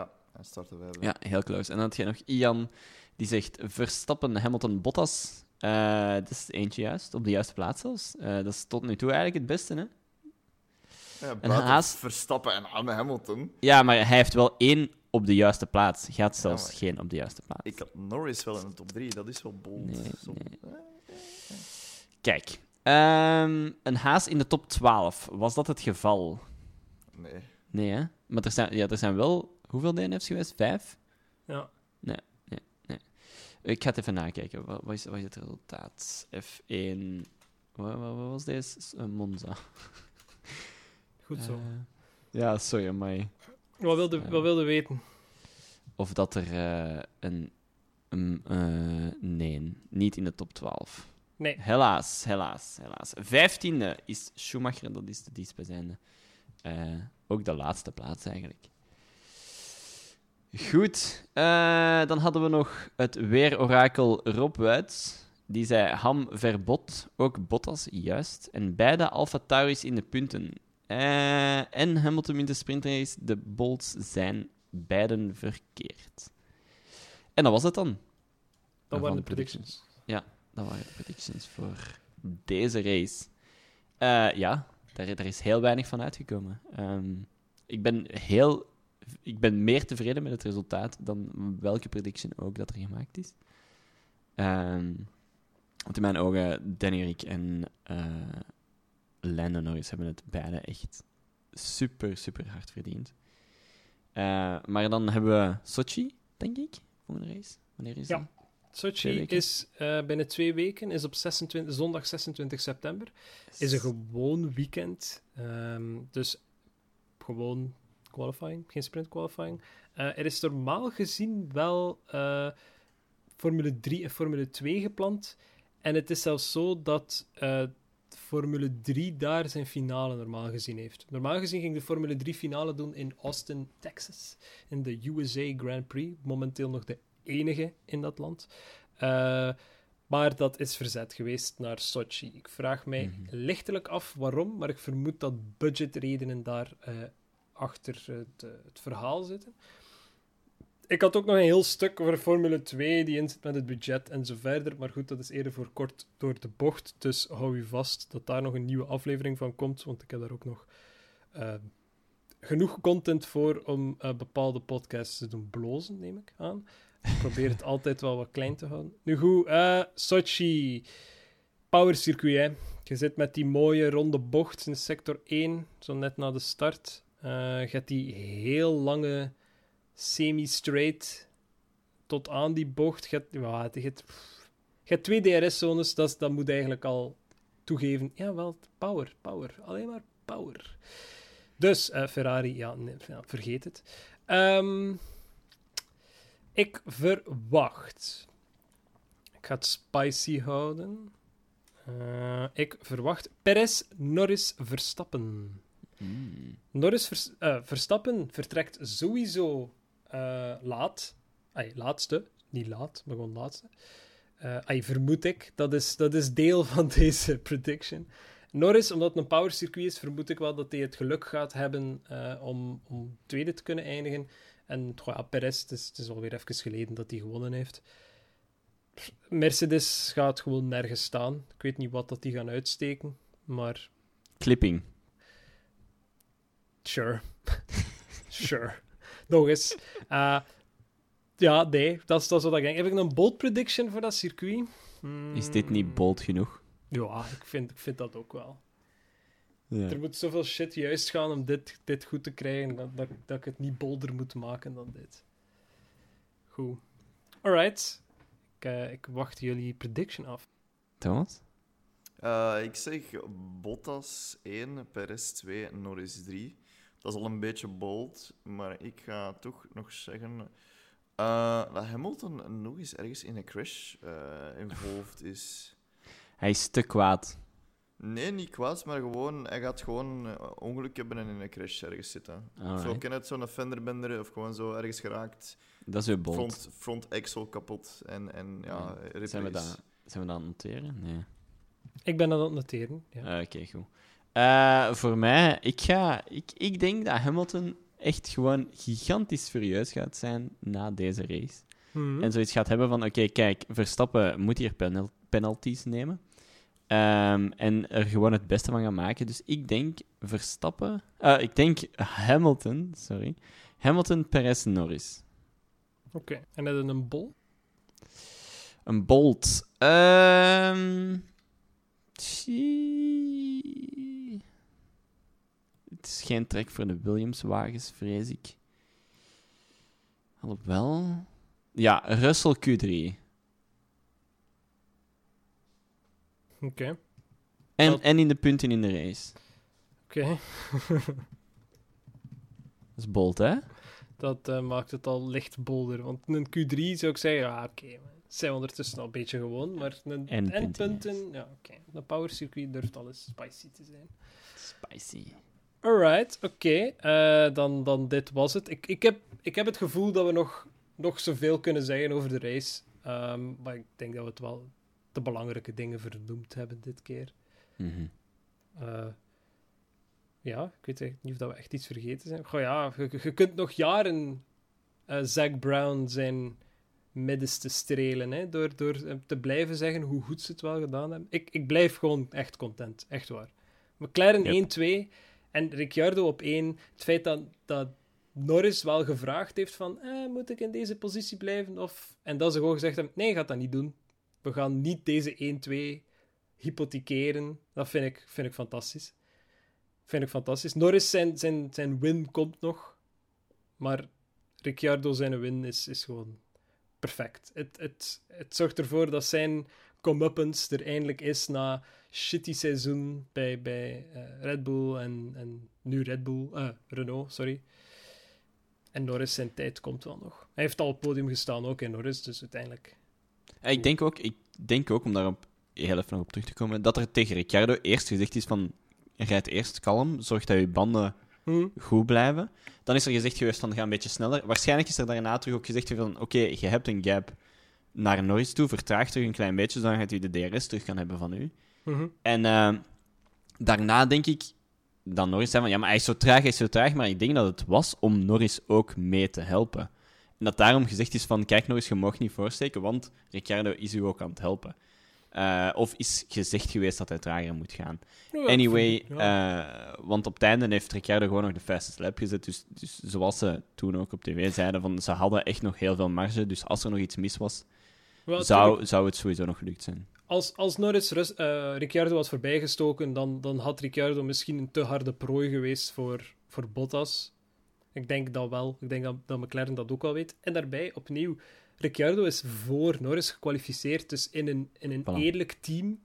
Ja, hij startte wij. Ja, heel close. En dan had je nog Ian, die zegt Verstappen, Hamilton, Bottas. Eh, dat is eentje juist, op de juiste plaats zelfs. Dat is tot nu toe eigenlijk het beste, hè? Ja, En Haas- Verstappen en aan Hamilton. Ja, maar hij heeft wel één op de juiste plaats. Gaat zelfs maar- geen op de juiste plaats. Ik had Norris wel in de top 3, dat is wel bold. Nee, nee. Eh, Kijk, ehm, een haas in de top 12. Was dat het geval? Nee. Nee, hè? Maar er zijn, ja, er zijn wel... Hoeveel DNF's geweest? Vijf? Ja. Ik ga het even nakijken. Wat, wat, is, wat is het resultaat? F1... Wat, wat, wat was deze? Eh, Monza. Goed zo. Eh, ja, sorry, maar... wat, wilde, wat wilde weten? Of dat er eh, een... een eh, nee, niet in de top 12. Nee. Helaas, helaas, helaas. Vijftiende is Schumacher, dat is de dichtstbijzijnde. Eh ook de laatste plaats eigenlijk. Goed, eh, dan hadden we nog het weerorakel Rob Wuits. Die zei Ham verbod, ook Bottas, juist. En beide Alfa Tauris in de punten. Eh, en Hamilton in de sprintrace. De bolts zijn beiden verkeerd. En dat was het dan. Dat waren de predictions. Dat waren de predictions voor deze race. Eh, ja, daar, daar is heel weinig van uitgekomen. Ehm, ik, ben heel, ik ben meer tevreden met het resultaat dan welke prediction ook dat er gemaakt is. Ehm, want in mijn ogen, Danny Rick en eh Lando Norris hebben het beide echt super, super hard verdiend. Eh, maar dan hebben we Sochi, denk ik, volgende race. Wanneer is Ja. die? Sochi is eh, binnen twee weken, is op 26, zondag 26 september. Is een gewoon weekend. Ehm, dus gewoon qualifying, geen sprint qualifying. Eh, er is normaal gezien wel Formule 3 en Formule 2 gepland. En het is zelfs zo dat Formule 3 daar zijn finale normaal gezien heeft. Normaal gezien ging de Formule 3 finale doen in Austin, Texas. In de USA Grand Prix. Momenteel nog de enige in dat land. Eh, maar dat is verzet geweest naar Sochi. Ik vraag mij Mhm. lichtelijk af waarom, maar ik vermoed dat budgetredenen daar eh, achter het, eh, het verhaal zitten. Ik had ook nog een heel stuk over Formule 2 die in zit met het budget en zo verder. Maar goed, dat is eerder voor kort door de bocht. Dus hou u vast dat daar nog een nieuwe aflevering van komt. Want ik heb daar ook nog eh, genoeg content voor om eh, bepaalde podcasts te doen blozen, neem ik aan. Ik probeer het altijd wel wat klein te houden. Nu goed, eh, Sochi. Power circuit, hè. Je zit met die mooie ronde bocht in sector 1, zo net na de start. Je hebt die heel lange semi-straight tot aan die bocht. Je hebt, ja, je hebt, je hebt twee DRS-zones, dat, dat moet eigenlijk al toegeven. Ja, wel, power, power. Alleen maar power. Dus, eh, Ferrari, ja, nee, ja, vergeet het. Ehm, ik verwacht. Ik ga het spicy houden. Eh, ik verwacht Perez, Norris, Verstappen. Mm. Norris Vers- eh, Verstappen vertrekt sowieso eh, laat. Ay, laatste. Niet laat, maar gewoon laatste. Ay, vermoed ik. Dat is, dat is deel van deze prediction. Norris, omdat het een power circuit is, vermoed ik wel dat hij het geluk gaat hebben eh, om, om tweede te kunnen eindigen. En ja, Perez, het is, het is alweer even geleden dat hij gewonnen heeft. Mercedes gaat gewoon nergens staan. Ik weet niet wat dat die gaan uitsteken, maar Clipping. Sure. sure. Nog eens. Eh, ja, nee, dat is, dat is wat ik denk. Heb ik een bold prediction voor dat circuit? Hmm, Is dit niet bold genoeg? Ja, ik vind, ik vind dat ook wel. Ja. Er moet zoveel shit juist gaan om dit, dit goed te krijgen, dat, dat, dat ik het niet bolder moet maken dan dit. Goed. Alright. Ik, eh, ik wacht jullie prediction af. Thomas? Eh, ik zeg Bottas 1, Perez 2, Norris 3. Dat is al een beetje bold, maar ik ga toch nog zeggen eh, dat Hamilton nog eens ergens in een crash eh involved is. Hij is te kwaad. Nee, niet kwaad, maar gewoon, hij gaat gewoon eh, ongeluk hebben en in een crash ergens zitten. Zo Alright. ken het, zo'n fenderbender of gewoon zo ergens geraakt. Dat is weer bold. Front, front axle kapot en, en ja, replace. Zijn we, dat, zijn we dat aan het noteren? Nee. Ik ben aan het noteren. Ja. Ah, Oké, goed. Eh, voor mij, ik, ga, ik, ik denk dat Hamilton echt gewoon gigantisch furieus gaat zijn na deze race. Hmm. En zoiets gaat hebben van, oké, kijk, Verstappen moet hier penal- penalties nemen. Ehm, en er gewoon het beste van gaan maken. Dus ik denk Verstappen... eh, ik denk Hamilton, sorry. Hamilton, Perez, Norris. Oké. En je een bol? Een Bolt. Ehm tjie. Het is geen trek voor de Williams-wagens, vrees ik. Alhoewel... Ja, Russell Q3. Oké. En, Dat- en in de punten in de race. Oké. Dat is Bolt, hè? Dat eh, maakt het al licht bolder. Want een Q3 zou ik zeggen, ja, oké. het zijn ondertussen al een beetje gewoon. Maar een En en punten, ja, oké. De power circuit durft al eens spicy te zijn. Spicy. Alright, oké. eh, dan, dan dit was het. Ik, ik, heb, ik heb het gevoel dat we nog, nog zoveel kunnen zeggen over de race. Ehm, maar ik denk dat we het wel de belangrijke dingen vernoemd hebben dit keer. Mhm. Eh, ja, ik weet eigenlijk niet of dat we echt iets vergeten zijn. Goh ja, je, je kunt nog jaren eh Zack Brown zijn middenste strelen, hè, door, door te blijven zeggen hoe goed ze het wel gedaan hebben. Ik, ik blijf gewoon echt content, echt waar. McLaren Yep. 1-2 en Ricciardo op 1. Het feit dat, dat Norris wel gevraagd heeft van, eh, moet ik in deze positie blijven? Of, en dat ze gewoon gezegd hebben, nee, gaat dat niet doen. We gaan niet deze 1-2 hypothekeren. Dat vind ik, vind ik fantastisch. Vind ik fantastisch. Norris zijn, zijn, zijn win komt nog. Maar Ricciardo zijn win is, is gewoon perfect. Het, het, het zorgt ervoor dat zijn comeuppance er eindelijk is na shitty seizoen bij, bij eh, Red Bull en, en nu Red Bull, eh, Renault, sorry. En Norris zijn tijd komt wel nog. Hij heeft al op het podium gestaan ook in Norris, dus uiteindelijk. Ja, ik, denk ook, ik denk ook, om daarop heel even nog op terug te komen, dat er tegen Ricciardo eerst gezegd is van rijd eerst kalm, zorg dat je banden Hm? goed blijven. Dan is er gezegd geweest van ga een beetje sneller. Waarschijnlijk is er daarna terug ook gezegd van oké, je hebt een gap naar Norris toe, vertraag terug een klein beetje, zodat je de DRS terug kan hebben van u. Mhm. En eh, daarna denk ik dat Norris zei van ja, maar hij is zo traag, hij is zo traag, maar ik denk dat het was om Norris ook mee te helpen. En dat daarom gezegd is van kijk Norris, je mag niet voorsteken, want Ricciardo is u ook aan het helpen. Eh, of is gezegd geweest dat hij trager moet gaan. Ja, Anyway, eh, want op het einde heeft Ricciardo gewoon nog de fastest lap gezet. Dus, dus zoals ze toen ook op tv zeiden, van, ze hadden echt nog heel veel marge. Dus als er nog iets mis was, Wel, zou, zou het sowieso nog gelukt zijn. Als, als Norris Rus- eh, Ricciardo was voorbijgestoken, dan, dan had Ricciardo misschien een te harde prooi geweest voor, voor Bottas. Ik denk dat wel. Ik denk dat, dat McLaren dat ook wel weet. En daarbij, opnieuw, Ricciardo is voor Norris gekwalificeerd. Dus in een, in een Voilà. eerlijk team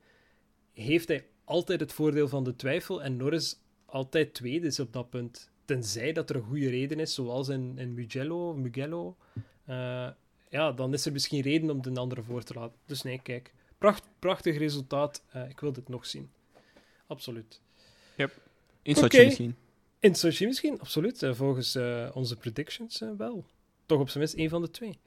heeft hij altijd het voordeel van de twijfel. En Norris altijd tweede is op dat punt. Tenzij dat er een goede reden is, zoals in, in Mugello. Mugello Eh, ja, dan is er misschien reden om de andere voor te laten. Dus nee, kijk. Pracht, prachtig resultaat. Eh, ik wil dit nog zien. Absoluut. In Sochi misschien. In Sochi misschien, absoluut. Eh, volgens eh, onze predictions wel. Toch op zijn minst één van de twee.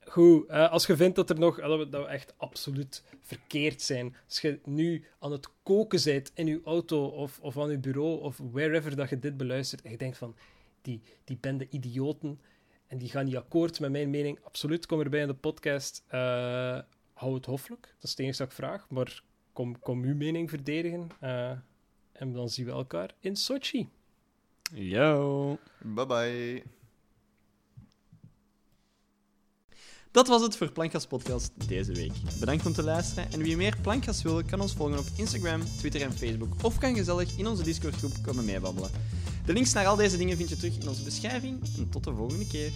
Goed, eh, als je vindt dat, er nog, dat, we, dat we echt absoluut verkeerd zijn, als je nu aan het koken bent in je auto of, of aan je bureau of wherever dat je dit beluistert en je denkt van, die, die bende idioten en die gaan niet akkoord met mijn mening, absoluut, kom erbij in de podcast. Eh, hou het hoffelijk, dat is het enige dat ik vraag, maar kom, kom uw mening verdedigen. eh, en dan zien we elkaar in Sochi. Yo. Bye bye. Dat was het voor Plankgas Podcast deze week. Bedankt om te luisteren. En wie meer Plankgas wil, kan ons volgen op Instagram, Twitter en Facebook. Of kan gezellig in onze Discord-groep komen meebabbelen. De links naar al deze dingen vind je terug in onze beschrijving. En tot de volgende keer.